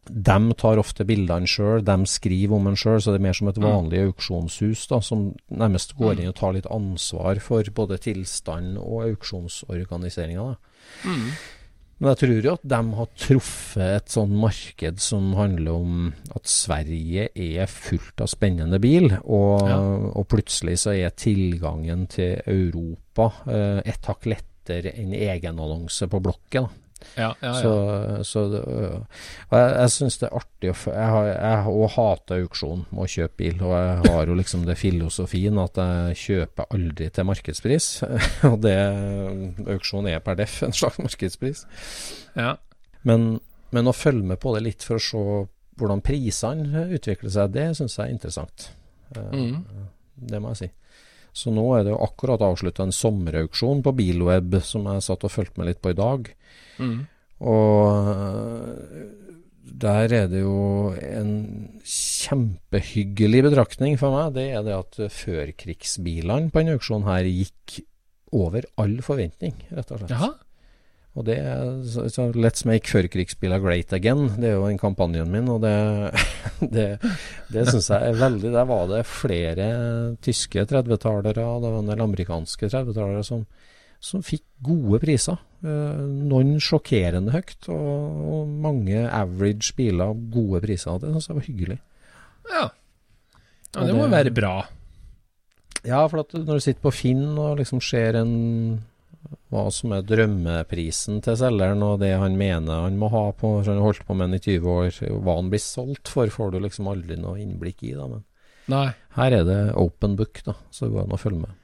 Speaker 3: de tar ofte bildene sjøl, de skriver om en sjøl, så det er mer som et
Speaker 2: Mm.
Speaker 3: vanlig auksjonshus da, som nærmest går inn og tar litt ansvar for både tilstand og auksjonsorganiseringa.
Speaker 2: Mm.
Speaker 3: Men jeg tror jo at de har truffet et sånn marked som handler om at Sverige er fullt av spennende bil, og,
Speaker 2: Ja.
Speaker 3: og plutselig så er tilgangen til Europa eh, et hakk lettere enn egenannonse på blokket. da.
Speaker 2: Ja, ja, ja.
Speaker 3: Så, så det, øh, og jeg, jeg syns det er artig å Jeg har jeg òg hater auksjon med å kjøpe bil, og jeg har jo liksom det filosofien at jeg kjøper aldri til markedspris. og det auksjon er per deff en slags markedspris.
Speaker 2: ja.
Speaker 3: Men, men å følge med på det litt for å se hvordan prisene utvikler seg, det syns jeg er interessant. Eh,
Speaker 2: Mm.
Speaker 3: Det må jeg si. Så nå er det jo akkurat avslutta en sommerauksjon på Bilweb som jeg satt og fulgte med litt på i dag.
Speaker 2: Mm.
Speaker 3: Og øh, der er det jo en kjempehyggelig betraktning for meg. Det er det at førkrigsbilene på denne auksjonen her gikk over all forventning, rett og slett.
Speaker 2: Jaha.
Speaker 3: Og det er så, så Let's make førkrigsspillene great again. Det er jo den kampanjen min, og det, det, det syns jeg er veldig Der var det flere tyske 30-tallere og det var en del amerikanske 30-tallere som, som fikk gode priser. Eh, noen sjokkerende høyt, og, og mange average biler gode priser. Det syns jeg var hyggelig.
Speaker 2: Ja. ja.
Speaker 3: Og
Speaker 2: Det må
Speaker 3: det-
Speaker 2: være bra.
Speaker 3: Ja, for når du sitter på Finn og liksom ser en hva som er drømmeprisen til selgeren, og det han mener han må ha på Han har holdt på med den i 20 år, hva han blir solgt for, får du liksom aldri noe innblikk i. da, Men
Speaker 2: Nei.
Speaker 3: her er det open book, da, så det går an å følge med.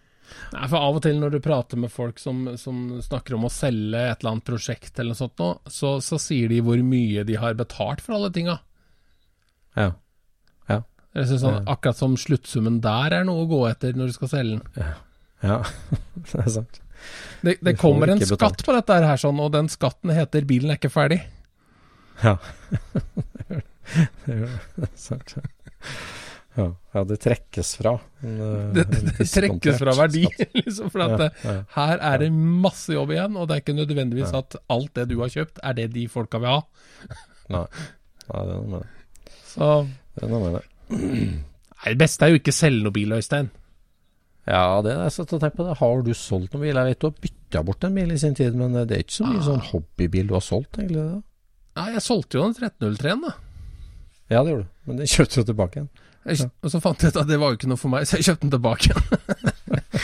Speaker 2: Nei, for av og til når du prater med folk som, som snakker om å selge et eller annet prosjekt eller noe sånt nå, så, så sier de hvor mye de har betalt for alle tinga.
Speaker 3: Ja.
Speaker 2: Jeg synes sånn,
Speaker 3: Ja.
Speaker 2: Akkurat som sluttsummen der er noe å gå etter når du skal selge den.
Speaker 3: Ja, det er sant.
Speaker 2: Det, det kommer en
Speaker 3: betalt.
Speaker 2: skatt på dette her, sånn, og den skatten heter 'bilen er ikke ferdig'.
Speaker 3: Ja. det er sant. Ja. ja, det trekkes fra. en, eh,
Speaker 2: Det, det trekkes fra verdi, liksom. For at
Speaker 3: Ja, ja.
Speaker 2: her er det masse jobb igjen, og det er ikke nødvendigvis at alt det du har kjøpt, er det de folka vil ha.
Speaker 3: Nei. Nei, det er noe med det.
Speaker 2: Så
Speaker 3: Det er noe med det.
Speaker 2: Nei, det beste er jo ikke selge noe bil, Øystein.
Speaker 3: Ja, det er jeg å tenke på det. Har du solgt noen bil? Jeg vet du har bytta bort en bil i sin tid, men det er ikke så mye
Speaker 2: Ah.
Speaker 3: sånn hobbybil du har solgt, egentlig? da?
Speaker 2: Ja, jeg solgte jo en 1303-en, da.
Speaker 3: Ja, det gjorde du, men den kjøpte du tilbake igjen.
Speaker 2: Og så fant jeg ut at det var jo ikke noe for meg, så jeg kjøpte den tilbake igjen.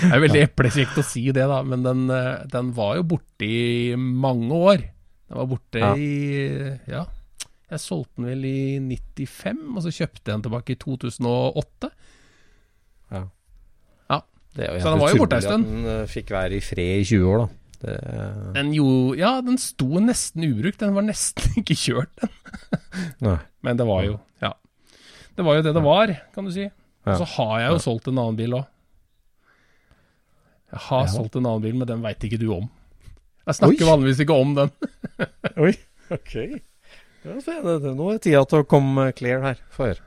Speaker 2: det er veldig eplekjekt å si det, da, men den, eh, den var jo borte i mange år. Den var borte
Speaker 3: Ja.
Speaker 2: i Ja, jeg solgte den vel i 95, og så kjøpte jeg den tilbake i 2008.
Speaker 3: Ja.
Speaker 2: Ja.
Speaker 3: Det er jo
Speaker 2: Så den var jo borte en stund.
Speaker 3: Den eh, fikk være i fred i 20 år, da. Det,
Speaker 2: Den jo Ja, den sto nesten ubrukt. Den var nesten ikke kjørt, den. Men det var jo Ja. Det var jo det det var, kan du si. Og så har jeg jo solgt en annen bil òg. Jeg har
Speaker 3: Ja.
Speaker 2: solgt en annen bil, men den veit ikke du om. Jeg snakker
Speaker 3: Oi.
Speaker 2: vanligvis ikke om den.
Speaker 3: Oi, ok. Det er spennende. Nå er tida til å komme clear her. Få høre.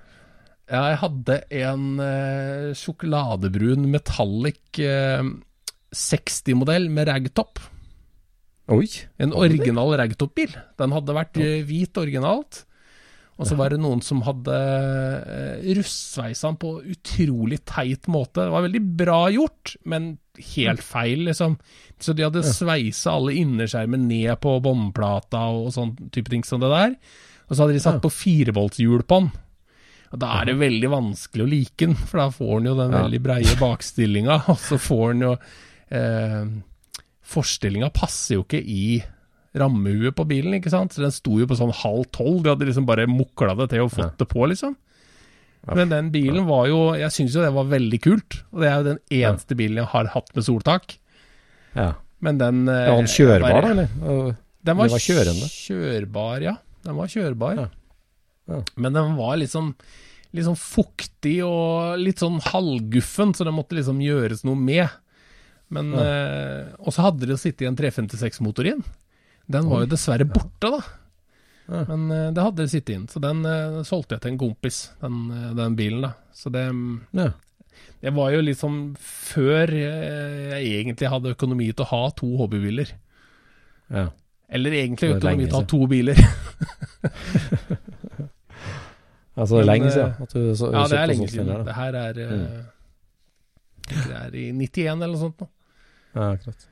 Speaker 2: Jeg hadde en eh, sjokoladebrun metallic eh, 60-modell med ragtop.
Speaker 3: Oi.
Speaker 2: En original ragtop-bil. Den hadde vært eh, hvit originalt. Og så var det noen som hadde uh, russveisa den på utrolig teit måte. Det var veldig bra gjort, men helt feil, liksom. Så de hadde sveisa alle innerskjermer ned på båndplata og sånn type ting som det der. Og så hadde de satt på fireboltshjul på den. Og da er det veldig vanskelig å like den, for da får den jo den
Speaker 3: Ja.
Speaker 2: veldig breie bakstillinga, og så får den jo eh, Forstillinga passer jo ikke i rammehuet på bilen, ikke sant? Så den sto jo på sånn halv tolv, de hadde liksom bare mukla det til og fått
Speaker 3: Ja.
Speaker 2: det på, liksom. Men den bilen var jo Jeg syns jo det var veldig kult, og det er jo den eneste bilen jeg har hatt med soltak.
Speaker 3: Ja.
Speaker 2: Men den eh,
Speaker 3: Er han kjørbar, da, eller?
Speaker 2: Den var,
Speaker 3: Den var kjørende?
Speaker 2: kjørbar, ja. Den var kjørbar.
Speaker 3: Ja. Ja.
Speaker 2: Men den var litt sånn, litt sånn fuktig og litt sånn halvguffen, så det måtte liksom gjøres noe med. Men
Speaker 3: Ja.
Speaker 2: eh, Og så hadde det sittet en 356-motor inn. den. Var jo dessverre borte, da.
Speaker 3: Ja.
Speaker 2: Men eh, det hadde det sittet inn, så den eh, solgte jeg til en kompis, den, eh, den bilen, da. Så det
Speaker 3: Ja.
Speaker 2: det var jo liksom før eh, jeg egentlig hadde økonomi til å ha to hobbybiler.
Speaker 3: ja.
Speaker 2: Eller egentlig økonomi
Speaker 3: til
Speaker 2: å
Speaker 3: siden.
Speaker 2: to biler.
Speaker 3: Altså, det er lenge
Speaker 2: eh,
Speaker 3: siden. At du, så,
Speaker 2: ja, det er lenge siden. Det her er eh,
Speaker 3: Mm.
Speaker 2: Det er i 91 eller noe sånt nå.
Speaker 3: Ja, akkurat.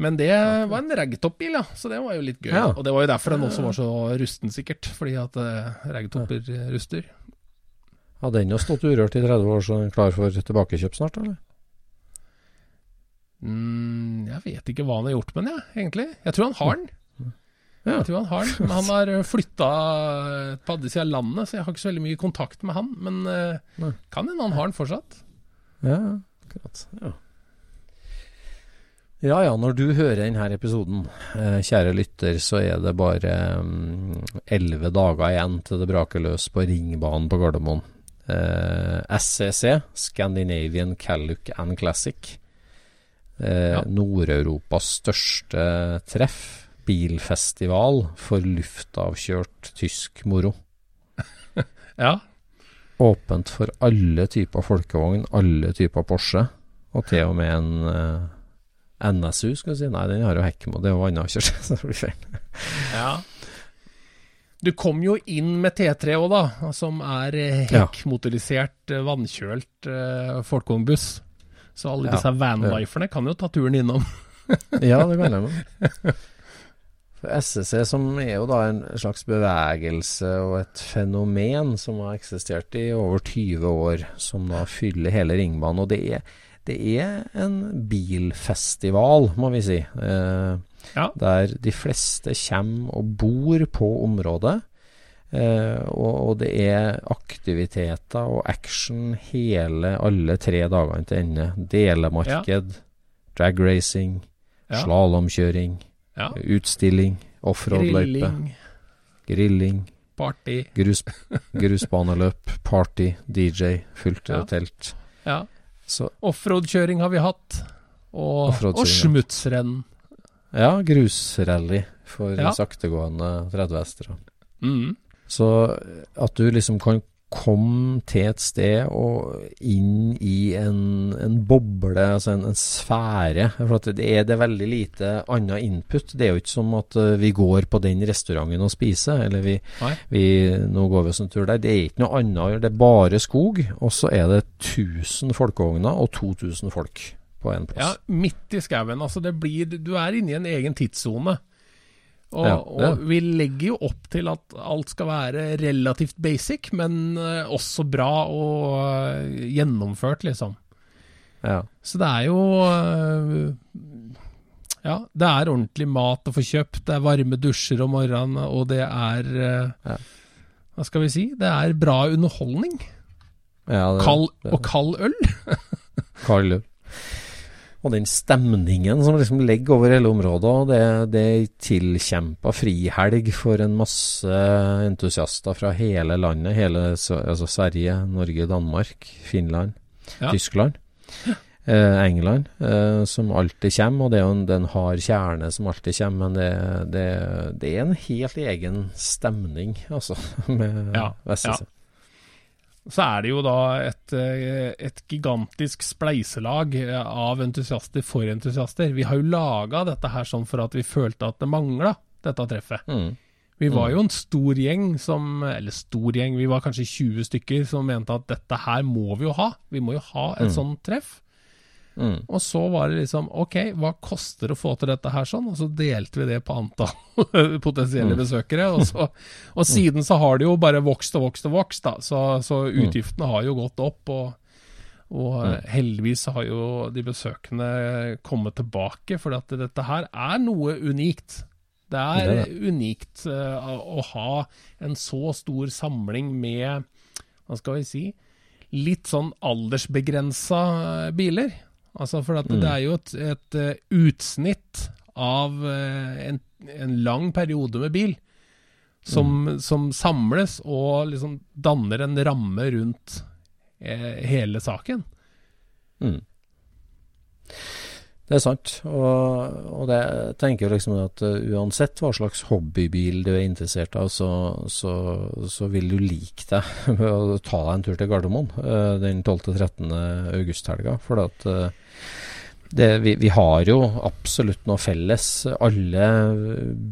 Speaker 2: Men det var en ragtop-bil, ja. Så det var jo litt gøy.
Speaker 3: Ja.
Speaker 2: Og det var jo derfor den også var så rusten, sikkert. Fordi at uh, ragtopper ja. ruster.
Speaker 3: Har den jo stått urørt i 30 år, så den klar for tilbakekjøp snart, eller?
Speaker 2: Mm, jeg vet ikke hva han har gjort med den, jeg, egentlig. Jeg tror han har den.
Speaker 3: Ja.
Speaker 2: Jeg tror han har den, Men han har flytta på andre sida av landet, så jeg har ikke så veldig mye kontakt med han. Men eh,
Speaker 3: Nei.
Speaker 2: kan hende han har den fortsatt.
Speaker 3: Ja, akkurat. Ja. ja ja, når du hører denne episoden, eh, kjære lytter, så er det bare elleve dager igjen til det braker løs på ringbanen på Gardermoen. Eh, SCC, Scandinavian Calluc and Classic. Eh,
Speaker 2: Ja.
Speaker 3: Nord-Europas største treff. Bilfestival for luftavkjørt tysk moro.
Speaker 2: Ja.
Speaker 3: Åpent for alle typer folkevogn, alle typer Porsche, og til og med en uh, NSU, skal du si. Nei, den har jo Hekkmo, det er jo annenhjørst, så det blir feil.
Speaker 2: ja. Du kom jo inn med T3 òg, da. Som er eh, hekkmotorisert, eh, vannkjølt uh, folkevognbuss. Så alle
Speaker 3: Ja.
Speaker 2: disse vanliferne kan jo ta turen innom.
Speaker 3: Ja, det kan med. For SSC, som er jo da en slags bevegelse og et fenomen som har eksistert i over 20 år, som da fyller hele ringbanen. Og det er, det er en bilfestival, må vi si. Eh,
Speaker 2: Ja.
Speaker 3: Der de fleste kommer og bor på området. Eh, og, og det er aktiviteter og action hele alle tre dagene til ende. Delemarked, dragracing,
Speaker 2: Ja.
Speaker 3: slalåmkjøring,
Speaker 2: Ja.
Speaker 3: utstilling, offroad-løype,
Speaker 2: Grilling,
Speaker 3: grilling,
Speaker 2: party.
Speaker 3: grus, grusbaneløp, party, DJ, fullt
Speaker 2: Ja.
Speaker 3: telt.
Speaker 2: Ja.
Speaker 3: Så
Speaker 2: Offroad-kjøring har vi hatt. Og, og smutsrenn.
Speaker 3: ja, grusrally for
Speaker 2: Ja.
Speaker 3: saktegående 30 hester.
Speaker 2: Mm.
Speaker 3: Så at du liksom kan komme til et sted og inn i en, en boble, altså en, en sfære. For at det er, det veldig lite annen input. Det er jo ikke som at eh, vi går på den restauranten og spiser, eller vi, vi Nå går vi oss en tur der. Det er ikke noe annet å gjøre. Det er bare skog, og så er det 1000 folkevogner og 2000 folk på én
Speaker 2: Ja, midt i skauen. Altså, det blir Du er inne i en egen tidssone. Og,
Speaker 3: Ja,
Speaker 2: og vi legger jo opp til at alt skal være relativt basic, men eh, også bra og eh, gjennomført, liksom.
Speaker 3: Ja.
Speaker 2: Så det er jo eh, Ja, det er ordentlig mat å få kjøpt, det er varme dusjer om morgenen, og det er
Speaker 3: Ja.
Speaker 2: Hva skal vi si? Det er bra underholdning.
Speaker 3: ja det-
Speaker 2: Kald, og kald øl.
Speaker 3: kald Løv. Og den stemningen som liksom ligger over hele området, og det, det er tilkjempa frihelg for en masse entusiaster fra hele landet. Hele altså Sverige, Norge, Danmark, Finland,
Speaker 2: Ja.
Speaker 3: Tyskland. Eh, England, eh, som alltid kommer, og det er jo en, det er en hard kjerne som alltid kommer, men det, det, det er en helt egen stemning, altså, med
Speaker 2: Ja. Så er det jo da et, eh, et gigantisk spleiselag av entusiaster for entusiaster. Vi har jo laga dette her sånn for at vi følte at det mangla, dette treffet.
Speaker 3: Mm.
Speaker 2: Vi var jo en stor gjeng som Eller stor gjeng, vi var kanskje 20 stykker som mente at dette her må vi jo ha. Vi må jo ha et
Speaker 3: Mm.
Speaker 2: sånt treff.
Speaker 3: Mm.
Speaker 2: Og så var det liksom Ok, hva koster det å få til dette her sånn? Og så delte vi det på antall potensielle
Speaker 3: Mm.
Speaker 2: besøkere. Og, så, og siden så har det jo bare vokst og vokst og vokst, da. Så, så
Speaker 3: Mm.
Speaker 2: utgiftene har jo gått opp. Og, og
Speaker 3: Mm.
Speaker 2: heldigvis har jo de besøkende kommet tilbake, for at dette her er noe unikt. Det er
Speaker 3: Det er
Speaker 2: unikt uh, å ha en så stor samling med, hva skal vi si, litt sånn aldersbegrensa biler. Altså for
Speaker 3: Mm.
Speaker 2: det er jo et, et eh, utsnitt av eh, en, en lang periode med bil. Som,
Speaker 3: Mm.
Speaker 2: som samles og liksom danner en ramme rundt eh, hele saken.
Speaker 3: Mm. Det er sant, og, og det jeg tenker liksom at uh, uansett hva slags hobbybil du er interessert av, så, så, så vil du like deg med å ta deg en tur til Gardermoen uh, den 12.-13. augusthelga. For at uh, det, vi, vi, har jo absolutt noe felles, alle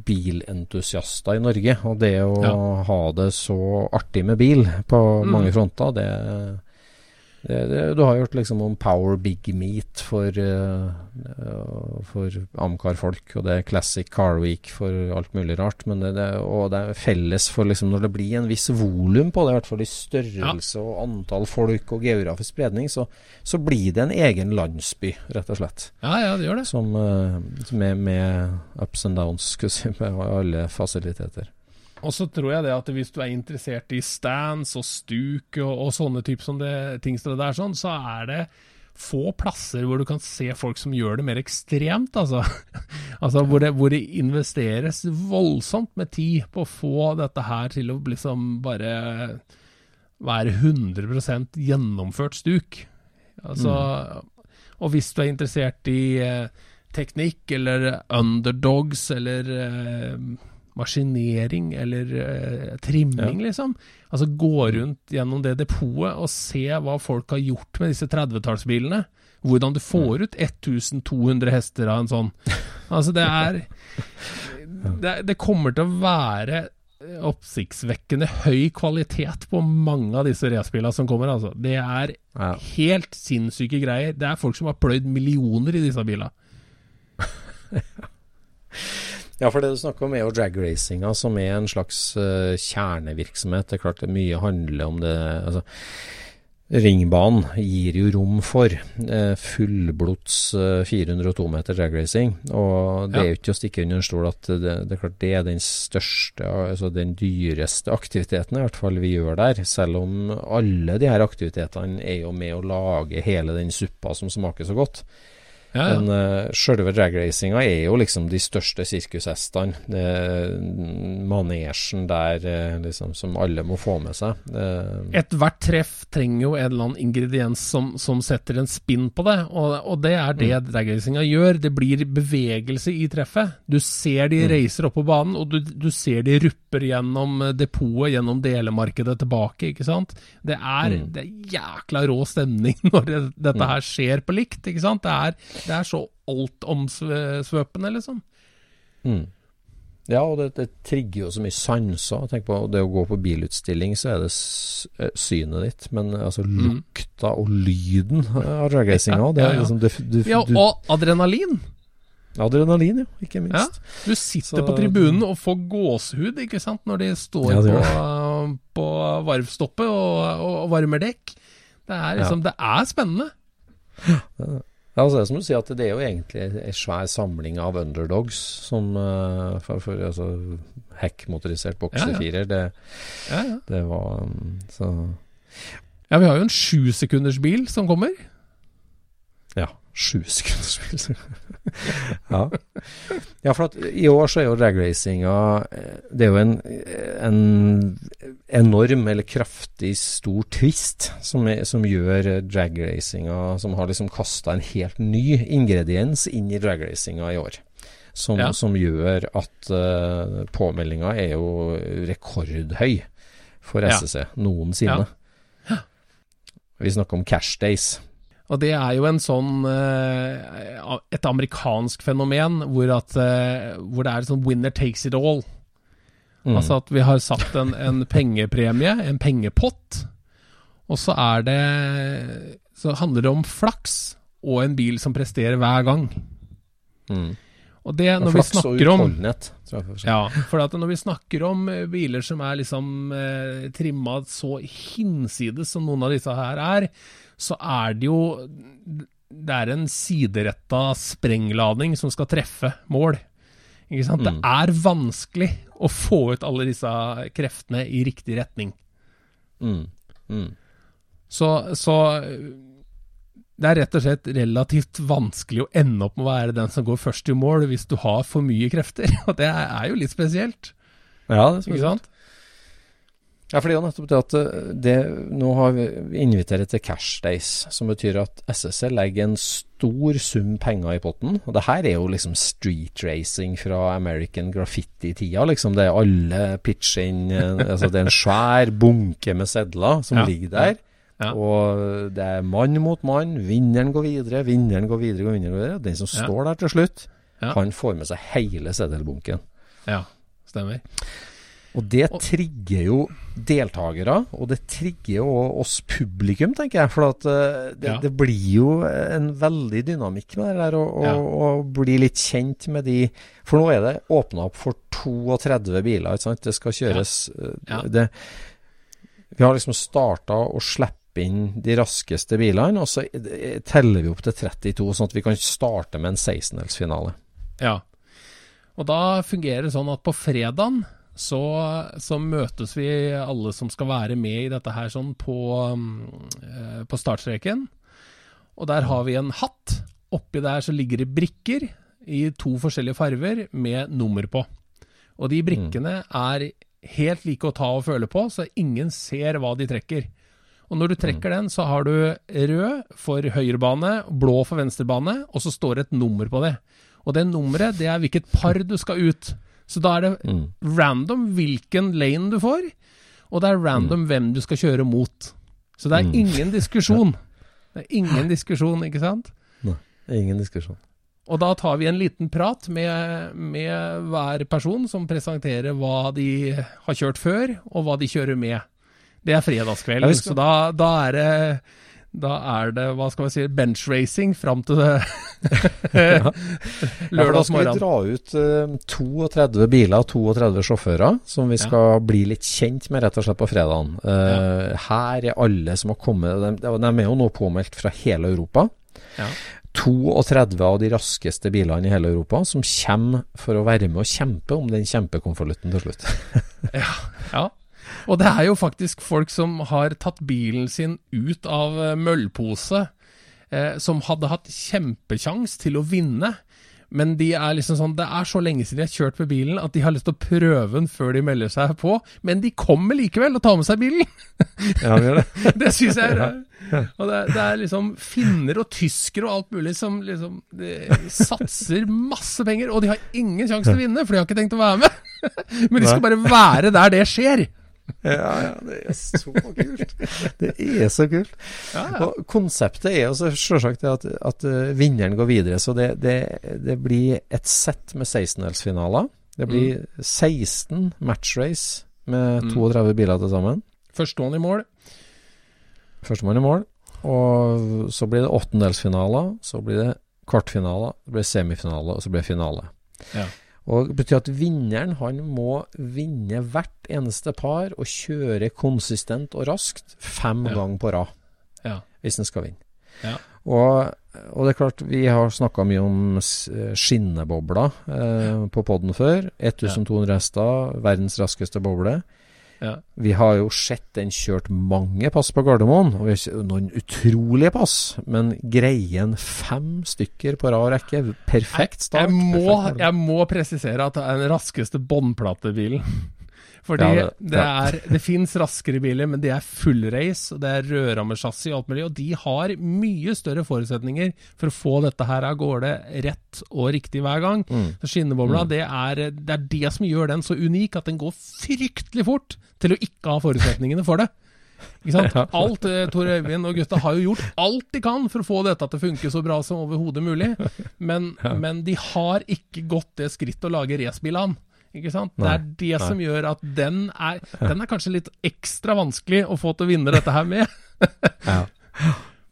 Speaker 3: bilentusiaster i Norge. Og det å ja. ha det så artig med bil på mm. mange fronter, det, du har hørt liksom om Power Big Meat for, uh, for Amcar-folk, og det er Classic Car Week for alt mulig rart. Men det, det, og det er felles for liksom når det blir en viss volum på det, i hvert fall i størrelse og antall folk og geografisk spredning, så, så, blir det en egen landsby, rett og slett.
Speaker 2: Ja, ja, det gjør det.
Speaker 3: Som, uh, med, med, ups and downs, med alle fasiliteter.
Speaker 2: Og så tror jeg det at hvis du er interessert i stands og stuk og, og sånne typer som det, ting som det der, sånn, så er det få plasser hvor du kan se folk som gjør det mer ekstremt, altså. altså hvor, det, hvor, det, investeres voldsomt med tid på å få dette her til å liksom bare være 100% gjennomført stuk. Altså, mm. Og hvis du er interessert i eh, teknikk eller underdogs eller eh, maskinering eller eh, trimming, ja. liksom. Altså gå rundt gjennom det depotet og se hva folk har gjort med disse 30-tallsbilene. Hvordan du får ut 1200 hester av en sånn. Altså, det er Det, det kommer til å være oppsiktsvekkende høy kvalitet på mange av disse racerbilene som kommer. Altså. Det er ja. helt sinnssyke greier. Det er folk som har pløyd millioner i disse bilene.
Speaker 3: Ja, for det du snakker om er jo dragracinga, som er en slags uh, kjernevirksomhet. Det er klart det mye handler om det altså, Ringbanen gir jo rom for uh, fullblods uh, 402 meter dragracing. Og det ja. er jo ikke å stikke under en stol at det, det, er klart det er den største, altså den dyreste aktiviteten i hvert fall vi gjør der. Selv om alle de her aktivitetene er jo med å lage hele den suppa som smaker så godt. Ja, ja. Men uh, sjølve dragracinga er jo liksom de største sirkushestene. Manesjen der uh, liksom, som alle må få med seg.
Speaker 2: Uh, Ethvert treff trenger jo en eller annen ingrediens som, som setter en spinn på det, og, og det er det mm. dragracinga gjør. Det blir bevegelse i treffet. Du ser de mm. reiser opp på banen, og du, du ser de rupper gjennom depotet, gjennom delemarkedet tilbake, ikke sant. Det er, mm. det er jækla rå stemning når det, dette mm. her skjer på likt, ikke sant. Det er det er så altomsvøpende, liksom.
Speaker 3: Mm. Ja, og det, det, trigger jo så mye sanser. Tenk på det å gå på bilutstilling, så er det eh, synet ditt. Men altså mm. lukta og lyden av dragracinga, ja, ja, ja.
Speaker 2: liksom Ja, og adrenalin.
Speaker 3: Adrenalin, ja. Ikke minst.
Speaker 2: Ja, du sitter så, på tribunen og får gåsehud, ikke sant, når de står ja, på, på varvstoppet og, og, varmer dekk. Det er liksom Det er spennende.
Speaker 3: Ja, det er det. Ja, altså, det er som du sier, at det er jo egentlig en svær samling av underdogs som uh, for, for, altså, Heck-motorisert boksefirer. Ja, ja. Det, ja, det, var um, så
Speaker 2: Ja, vi har jo en sjusekundersbil som kommer.
Speaker 3: Ja, sju sekunder ja. ja, for at i år så er jo dragracinga Det er jo en, en, enorm eller kraftig stor twist som, er, som gjør dragracinga Som har liksom kasta en helt ny ingrediens inn i dragracinga i år. Som, ja. som gjør at uh, påmeldinga er jo rekordhøy for SSC ja. noensinne. Ja. Vi snakker om cash days.
Speaker 2: Og det er jo en sånn eh, Et amerikansk fenomen hvor, at, eh, hvor det er sånn winner takes it all. Mm. Altså at vi har satt en, en, pengepremie, en pengepott, og så er det Så handler det om flaks og en bil som presterer hver gang.
Speaker 3: Mm.
Speaker 2: Og det når vi snakker om Ja, for at når vi snakker om eh, biler som er liksom eh, trimma så hinsides som noen av disse her er, så er det jo Det er en sideretta sprengladning som skal treffe mål. Ikke sant? Mm. Det er vanskelig å få ut alle disse kreftene i riktig retning.
Speaker 3: Mm. Mm.
Speaker 2: Så, så, det er rett og slett relativt vanskelig å ende opp med å være den som går først i mål, hvis du har for mye krefter. Og det er jo litt spesielt.
Speaker 3: Ja, det er spesielt. Ja, for det er jo nettopp det at eh, det, nå har vi invitert til Cash Days, som betyr at SSC legger en stor sum penger i potten. Og det her er jo liksom street racing fra American Graffiti-tida, liksom. Det er alle pitcher inn eh, altså Det er en svær bunke med sedler som ja. ligger der.
Speaker 2: Ja.
Speaker 3: Og det er mann mot mann. Vinneren går videre, vinneren går videre, vinneren går videre. Den som står der til slutt, han får med seg hele seddelbunken.
Speaker 2: Ja, stemmer.
Speaker 3: Og det
Speaker 2: Og-
Speaker 3: trigger jo deltakere, og det trigger jo oss publikum, tenker jeg. For at eh, det,
Speaker 2: Ja.
Speaker 3: det blir jo en veldig dynamikk med det der, å
Speaker 2: Ja.
Speaker 3: å bli litt kjent med de For nå er det åpna opp for 32 biler, ikke sant. Det skal kjøres eh,
Speaker 2: Ja.
Speaker 3: Det, Vi har liksom starta å slippe inn de raskeste bilene, og så eh, teller vi opp til 32, sånn at vi kan starte med en 16-delsfinale.
Speaker 2: Ja. Og da fungerer det sånn at på fredagen så, så møtes vi alle som skal være med i dette her sånn på, eh, på startstreken. Og der har vi en hatt. Oppi der så ligger det brikker i to forskjellige farver med nummer på. Og de brikkene er helt like å ta og føle på, så ingen ser hva de trekker. Og når du trekker den, så har du rød for høyrebane, blå for venstrebane, og så står det et nummer på det. Og det nummeret, det er hvilket par du skal ut. Så da er det
Speaker 3: Mm.
Speaker 2: random hvilken lane du får, og det er random hvem du skal kjøre mot. Så det er
Speaker 3: Mm.
Speaker 2: ingen diskusjon. Det er ingen diskusjon, ikke sant?
Speaker 3: Nei, Ingen diskusjon.
Speaker 2: Og da tar vi en liten prat med, med hver person som presenterer hva de har kjørt før, og hva de kjører med. Det er fredagskveld,
Speaker 3: Ja, vi skal-
Speaker 2: så da, da er det da er det, hva skal vi si, benchracing fram til det
Speaker 3: Ja, da skal vi dra ut eh, 32 biler og 32 sjåfører, som vi skal bli litt kjent med rett og slett på fredagen. Eh, Her er alle som har kommet, de, de er jo nå påmeldt fra hele Europa.
Speaker 2: Ja.
Speaker 3: 32 av de raskeste bilene i hele Europa som kommer for å være med og kjempe om den kjempekonvolutten til slutt.
Speaker 2: ja, Ja. Og det er jo faktisk folk som har tatt bilen sin ut av eh, møllpose, eh, som hadde hatt kjempekjangs til å vinne. Men de er liksom sånn, det er så lenge siden de har kjørt med bilen at de har lyst til å prøve den før de melder seg på. Men de kommer likevel og tar med seg bilen!
Speaker 3: Ja, de gjør det.
Speaker 2: det syns jeg er Og det, det er liksom finner og tyskere og alt mulig som liksom satser masse penger, og de har ingen sjanse til å vinne, for de har ikke tenkt å være med. Men de skal bare være der det skjer.
Speaker 3: Ja, ja, det er så kult. Det er så kult.
Speaker 2: Ja, ja.
Speaker 3: Og konseptet er jo selvsagt at, at eh, vinneren går videre. Så det, det, det blir et sett med 16-delsfinaler. Det blir 16 matchrace med
Speaker 2: Mm.
Speaker 3: 32 biler til sammen.
Speaker 2: Førstemann i mål.
Speaker 3: Førstemann i mål. Og så blir det åttendelsfinaler, så blir det kvartfinaler, så blir det semifinale, og så blir det finale.
Speaker 2: Ja.
Speaker 3: Og Det betyr at vinneren han må vinne hvert eneste par og kjøre konsistent og raskt fem
Speaker 2: Ja.
Speaker 3: ganger på rad
Speaker 2: Ja.
Speaker 3: hvis han skal vinne.
Speaker 2: Ja.
Speaker 3: Og, og det er klart, vi har snakka mye om skinnebobler eh, på poden før. 1200 hester, verdens raskeste boble.
Speaker 2: Ja.
Speaker 3: Vi har jo sett den kjørt mange pass på Gardermoen, og noen utrolige pass. Men greien fem stykker på rad rekke? Perfekt start.
Speaker 2: Jeg må,
Speaker 3: perfekt
Speaker 2: jeg må presisere at det er den raskeste båndplatebilen. Fordi
Speaker 3: Ja,
Speaker 2: det,
Speaker 3: det-
Speaker 2: er, det fins raskere biler, men det er full race, og det er rødrammesjassi og alt mulig. Og de har mye større forutsetninger for å få dette her av gårde rett og riktig hver gang.
Speaker 3: Mm.
Speaker 2: Så Skinnebobla, det, er, det er det som gjør den så unik, at den går fryktelig fort til å ikke ha forutsetningene for det. Ikke sant? Alt, eh, Tor Øyvind og gutta har jo gjort alt de kan for å få dette til å funke så bra som overhodet mulig, men, men de har ikke gått det skrittet å lage racerbil den. Ikke sant? Det er det som gjør at den er, den er kanskje litt ekstra vanskelig å få til å vinne dette her med.
Speaker 3: Ja.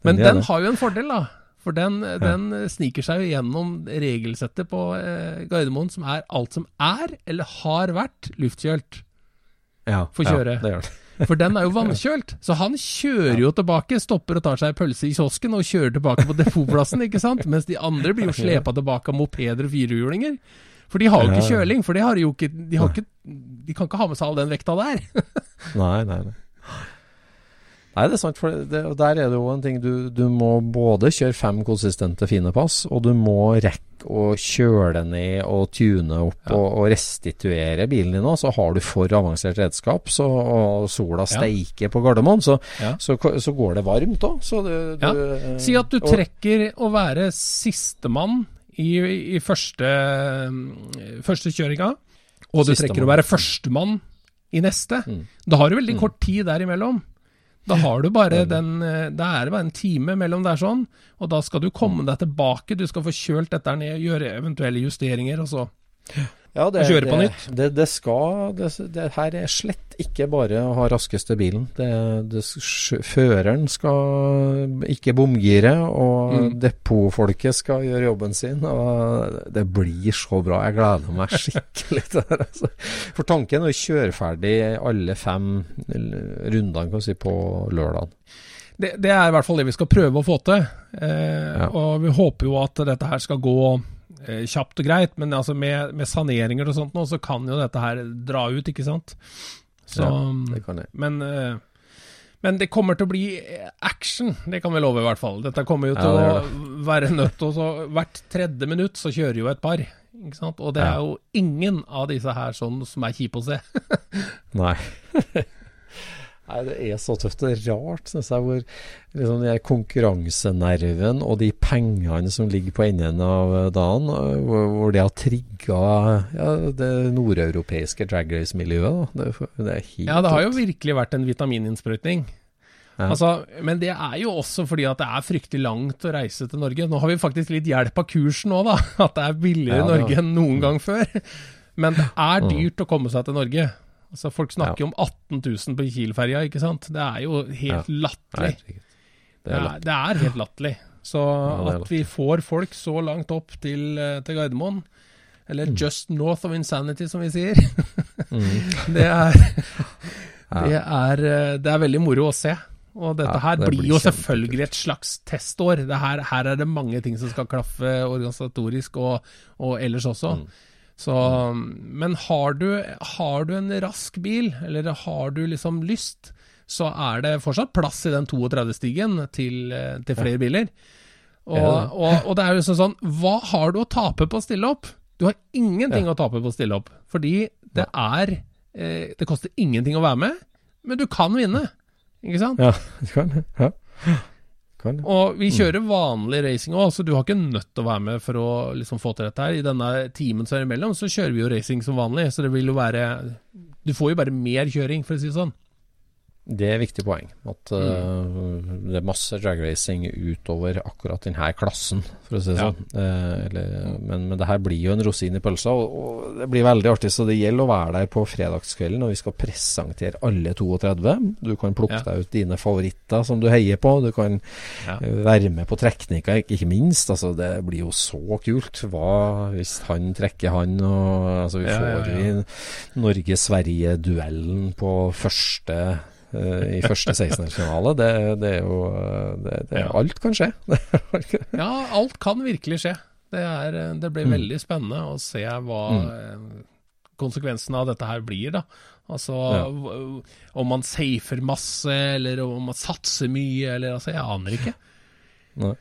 Speaker 2: Men
Speaker 3: det er
Speaker 2: den har jo en fordel, da. For den, den sniker seg jo gjennom regelsettet på eh, Gardermoen, som er alt som er, eller har vært, luftkjølt.
Speaker 3: Ja,
Speaker 2: for kjøre.
Speaker 3: Ja.
Speaker 2: For den er jo vannkjølt. Så han kjører jo tilbake, stopper og tar seg en pølse i kiosken og kjører tilbake på depotplassen, ikke sant. Mens de andre blir jo slepa tilbake av mopeder og firehjulinger. For de har jo ikke
Speaker 3: Ja, ja.
Speaker 2: kjøling, for de, har jo ikke, de, har ikke, de kan ikke ha med seg all den vekta der.
Speaker 3: Nei, nei, nei. Nei, det er sant, for det, der er det jo en ting du, du må både kjøre fem konsistente fine pass, og du må rekke å kjøle ned og tune opp og, og restituere bilen din. Så har du for avansert redskap, så, og sola
Speaker 2: Ja.
Speaker 3: steiker på Gardermoen, så,
Speaker 2: Ja.
Speaker 3: så, så går det varmt òg. Så du, du
Speaker 2: Ja. Si at du
Speaker 3: og-
Speaker 2: trekker å være sistemann i, i første, første kjøringa, og du trekker å være førstemann i neste.
Speaker 3: Mm.
Speaker 2: Da har du veldig kort tid der imellom. Da har du bare den eh, Da er det bare en time mellom der sånn, og da skal du komme deg tilbake. Du skal få kjølt dette ned, gjøre eventuelle justeringer, og så
Speaker 3: Ja, det,
Speaker 2: kjøre på nytt.
Speaker 3: Det, det skal det, det her er slett ikke bare å ha raskeste bilen. Føreren skal ikke bomgire, og
Speaker 2: Mm.
Speaker 3: depotfolket skal gjøre jobben sin. Og det blir så bra. Jeg gleder meg skikkelig til det. Altså. For tanken er å kjøre ferdig alle fem rundene kan si, på lørdag.
Speaker 2: det, det er i hvert fall det vi skal prøve å få til. Eh,
Speaker 3: Ja.
Speaker 2: Og vi håper jo at dette her skal gå kjapt og greit, men altså med, med saneringer og sånt nå, så kan jo dette her dra ut, ikke sant. Så,
Speaker 3: Ja, det kan jeg.
Speaker 2: men, eh, men det kommer til å bli action, det kan vi love i hvert fall. Dette kommer jo
Speaker 3: Ja,
Speaker 2: til
Speaker 3: det
Speaker 2: å være nødt til å så Hvert tredje minutt så kjører jo et par. Ikke sant? Og det er jo ingen av disse her sånn som er kjipe å se.
Speaker 3: Nei. Nei, det er så tøft. Det er rart, syns jeg, hvor liksom, den konkurransenerven og de pengene som ligger på enden av dagen, øh, hvor, hvor det har trigga ja, det nordeuropeiske drag race-miljøet. Det, det er helt
Speaker 2: Ja, det har jo virkelig vært en vitamininnsprøytning.
Speaker 3: Ja.
Speaker 2: Altså, men det er jo også fordi at det er fryktelig langt å reise til Norge. Nå har vi faktisk litt hjelp av kursen òg, da. At det er billigere i
Speaker 3: Ja,
Speaker 2: Norge enn noen gang før. Men det er
Speaker 3: Mm.
Speaker 2: dyrt å komme seg til Norge. Altså, folk snakker jo om 18 000 på Kiel-ferja, ikke sant. Det er jo helt latterlig.
Speaker 3: Det
Speaker 2: Det det er helt latterlig. Så
Speaker 3: er
Speaker 2: at vi får folk så langt opp til, eh, til Gardermoen, eller
Speaker 3: Mm.
Speaker 2: just north of insanity, som vi sier, det, er, det, er, eh, det er veldig moro å se. Og dette
Speaker 3: Ja,
Speaker 2: her
Speaker 3: det
Speaker 2: blir
Speaker 3: blir
Speaker 2: jo selvfølgelig et slags testår. Det her, her er det mange ting som skal klaffe organisatorisk og, og ellers også.
Speaker 3: Mm.
Speaker 2: Så, men har du, har du en rask bil, eller har du liksom lyst, så er det fortsatt plass i den 32-stigen til, til flere biler. Og, og, og det er jo sånn sånn, hva har du å tape på å stille opp? Du har ingenting å tape på å stille opp, fordi det er eh, Det koster ingenting å være med, men du kan vinne. Ikke sant?
Speaker 3: Ja, du kan. Ja. Kan.
Speaker 2: Og vi kjører vanlig racing òg, så du har ikke nødt til å være med for å liksom få til dette her. I denne timen som er imellom, så kjører vi jo racing som vanlig, så det vil jo være Du får jo bare mer kjøring, for å si det sånn.
Speaker 3: Det er et viktig poeng. At øh, det er masse dragracing utover akkurat denne klassen, for å si det
Speaker 2: Ja.
Speaker 3: sånn. Uh, eller, men, men det her blir jo en rosin i pølsa, og, og det blir veldig artig. Så det gjelder å være der på fredagskvelden når vi skal presentere alle 32. Du kan plukke
Speaker 2: Ja.
Speaker 3: deg ut dine favoritter som du heier på. Du kan
Speaker 2: Ja.
Speaker 3: eh, være med på trekninga, ikke minst. Altså, det blir jo så kult. Hva hvis han trekker han? Og, altså, vi får vi Norge-Sverige-duellen på første i første 16-finale. Det, det er jo det, det,
Speaker 2: Ja.
Speaker 3: Alt kan skje.
Speaker 2: Ja, alt kan virkelig skje. Det, er, eh, det blir
Speaker 3: Mm.
Speaker 2: veldig spennende å se hva mm. konsekvensen av dette her blir, da. Altså
Speaker 3: Ja.
Speaker 2: om man safer masse, eller om man satser mye, eller altså Jeg aner ikke.
Speaker 3: Nei.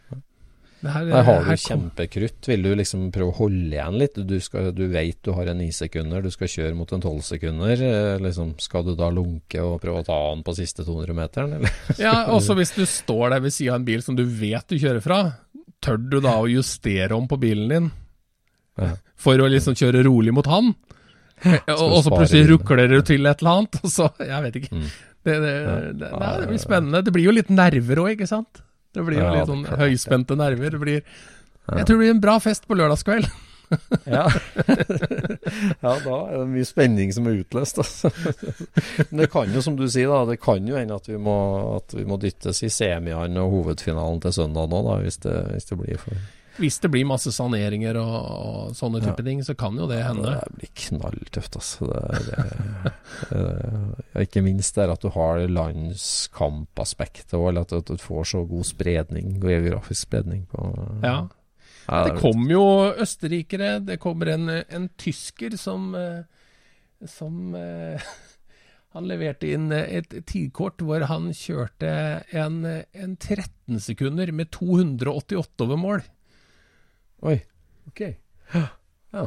Speaker 2: Det her,
Speaker 3: Der har du kjempekrutt. Vil du liksom prøve å holde igjen litt? Du, skal, du vet du har en ni sekunder, du skal kjøre mot en tolv sekunder. Eh, Liksom, skal du da lunke og prøve å ta han på siste 200-meteren, eller?
Speaker 2: Ja, også hvis du står der ved siden av en bil som du vet du kjører fra, tør du da å justere om på bilen din for å liksom kjøre rolig mot han? Og, så plutselig rukler du til et eller annet, og så Jeg vet ikke.
Speaker 3: Mm.
Speaker 2: Det, det, det, nei, det blir spennende. Det blir jo litt nerver òg, ikke sant? Det blir jo litt sånn høyspente nerver. Det blir Jeg tror det blir en bra fest på lørdagskveld.
Speaker 3: Ja. ja, da er det mye spenning som er utløst. Altså. Men det kan jo, som du sier, da, det kan jo hende at vi må, at vi må dyttes i semiene og hovedfinalen til søndag nå, da, hvis det, hvis det blir for
Speaker 2: Hvis det blir masse saneringer og, og sånne
Speaker 3: Ja.
Speaker 2: type ting, så kan jo det hende.
Speaker 3: Det blir knalltøft, altså. Det, det, det, ikke minst det er at du har landskampaspektet, òg, eller at, du får så god spredning, geografisk spredning på
Speaker 2: Ja.
Speaker 3: Ja,
Speaker 2: Det kom jo østerrikere, det kommer en, en tysker som, eh, som eh, Han leverte inn et tidkort hvor han kjørte en, en 13 sekunder med 288 over mål.
Speaker 3: Oi, ok. Ja.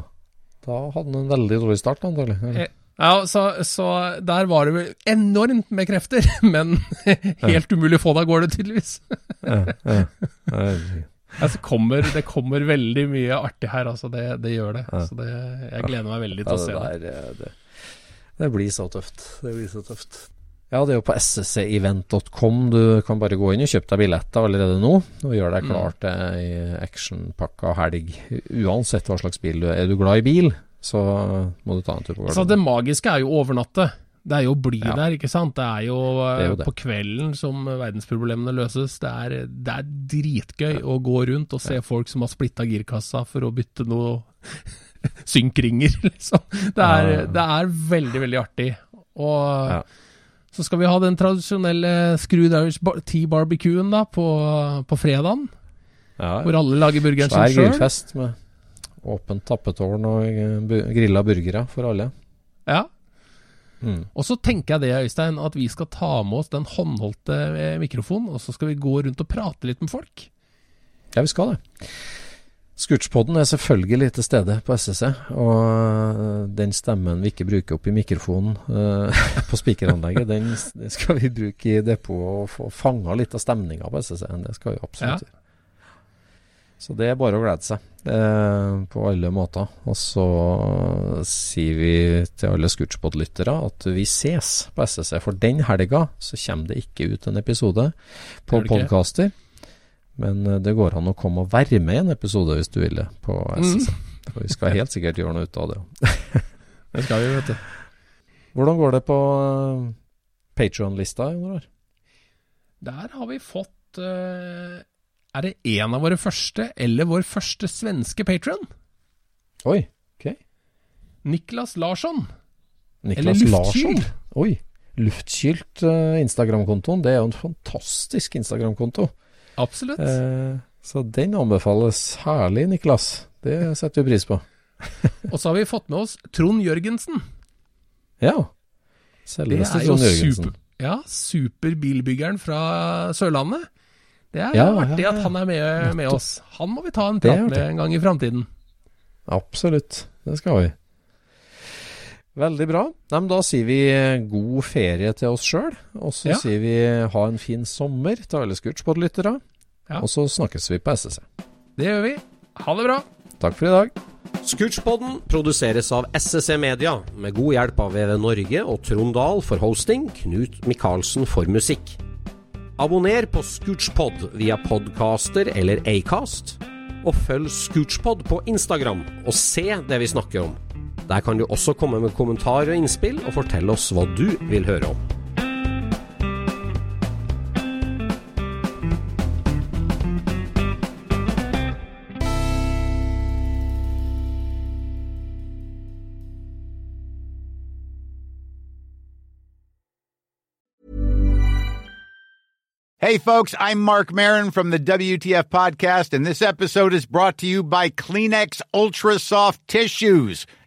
Speaker 3: Da hadde han en veldig dårlig start, antagelig.
Speaker 2: Eh, Ja, så, så der var det vel enormt med krefter, men helt umulig å få deg av gårde, tydeligvis.
Speaker 3: Ja, ja. Ja,
Speaker 2: Altså, kommer, det kommer veldig mye artig her, altså. Det, det gjør det. Så det, jeg gleder meg veldig til å se
Speaker 3: det. der, eh, det, det blir så tøft. Det blir så tøft. Ja, det er jo på sscevent.com. Du kan bare gå inn og kjøpe deg billetter allerede nå, og gjøre deg klar til ei actionpakka helg. Uansett hva slags bil du er. Er du glad i bil, så må du ta en tur på
Speaker 2: Så det magiske er jo å overnatte. Det er jo å bli
Speaker 3: Ja.
Speaker 2: der, ikke sant. Det er jo, eh,
Speaker 3: Det er jo det.
Speaker 2: på kvelden som verdensproblemene løses. Det er, det er dritgøy å gå rundt og se folk som har splitta girkassa for å bytte noe synkringer, liksom. Det er,
Speaker 3: Ja, ja, ja.
Speaker 2: det er veldig, veldig artig. Og
Speaker 3: Ja.
Speaker 2: Så skal vi ha den tradisjonelle Screwdrivers bar- tea-barbecuen da, på, på fredagen.
Speaker 3: Ja,
Speaker 2: Hvor alle lager burgeren
Speaker 3: Svær
Speaker 2: sin sjøl.
Speaker 3: grillfest med åpent tappetårn og eh, grilla burgere for alle.
Speaker 2: Ja.
Speaker 3: Mm.
Speaker 2: Og så tenker jeg det, Øystein, at vi skal ta med oss den håndholdte eh, mikrofonen, og så skal vi gå rundt og prate litt med folk.
Speaker 3: Ja, vi skal det. Scootspodden er selvfølgelig til stede på SSC, og øh, den stemmen vi ikke bruker opp i mikrofonen uh, på spikeranlegget, den skal vi bruke i depotet og få fanga litt av stemninga på SSC. Det skal vi absolutt gjøre. Så det er bare å glede seg uh, på alle måter. Og så sier vi til alle Scootspod-lyttere at vi ses på SSC, for den helga så kommer det ikke ut en episode på podkaster. Men eh, det går an å komme og være med i en episode hvis du vil det, på SSC. For vi skal helt sikkert gjøre noe ut av det.
Speaker 2: Det skal vi, vet du.
Speaker 3: Hvordan går det på uh, Patron-lista?
Speaker 2: Der har vi fått eh, Er det en av våre første, eller vår første svenske patron?
Speaker 3: Oi, ok.
Speaker 2: Niklas Larsson.
Speaker 3: Niklas
Speaker 2: Eller luftkyl.
Speaker 3: Larsson. Oi. Luftkylt Instagram-kontoen. Det er jo en fantastisk Instagram-konto.
Speaker 2: Absolutt.
Speaker 3: Eh, så den anbefales herlig, Niklas. Det setter vi pris på.
Speaker 2: Og så har vi fått med oss Trond Jørgensen.
Speaker 3: Ja.
Speaker 2: Det
Speaker 3: Selveste
Speaker 2: er
Speaker 3: Trond Jørgensen.
Speaker 2: super, ja, superbilbyggeren fra Sørlandet. Det er
Speaker 3: Ja,
Speaker 2: artig
Speaker 3: ja,
Speaker 2: at han er med, med oss. Han må vi ta en prat med en gang i framtiden.
Speaker 3: Absolutt. Det skal vi. Veldig bra. Nei, men da sier vi eh, god ferie til oss sjøl. Og så
Speaker 2: Ja.
Speaker 3: sier vi ha en fin sommer til alle Scootspod-lyttere.
Speaker 2: Ja.
Speaker 3: Og så snakkes vi på SSC.
Speaker 2: Det gjør vi. Ha det bra.
Speaker 3: Takk for i dag.
Speaker 6: Scootspoden produseres av SSC Media, med god hjelp av VV Norge og Trond Dahl for hosting, Knut Micaelsen for musikk. Abonner på Scootspod via podcaster eller Acast, og følg Scootspod på Instagram og se det vi snakker om. Der kan du også komme med kommentarer og innspill, og fortelle oss hva du vil høre om.
Speaker 7: Hey, folks, I'm Mark Marin from the WTF Podcast, and this episode is brought to you by Kleenex Ultra Soft Tissues,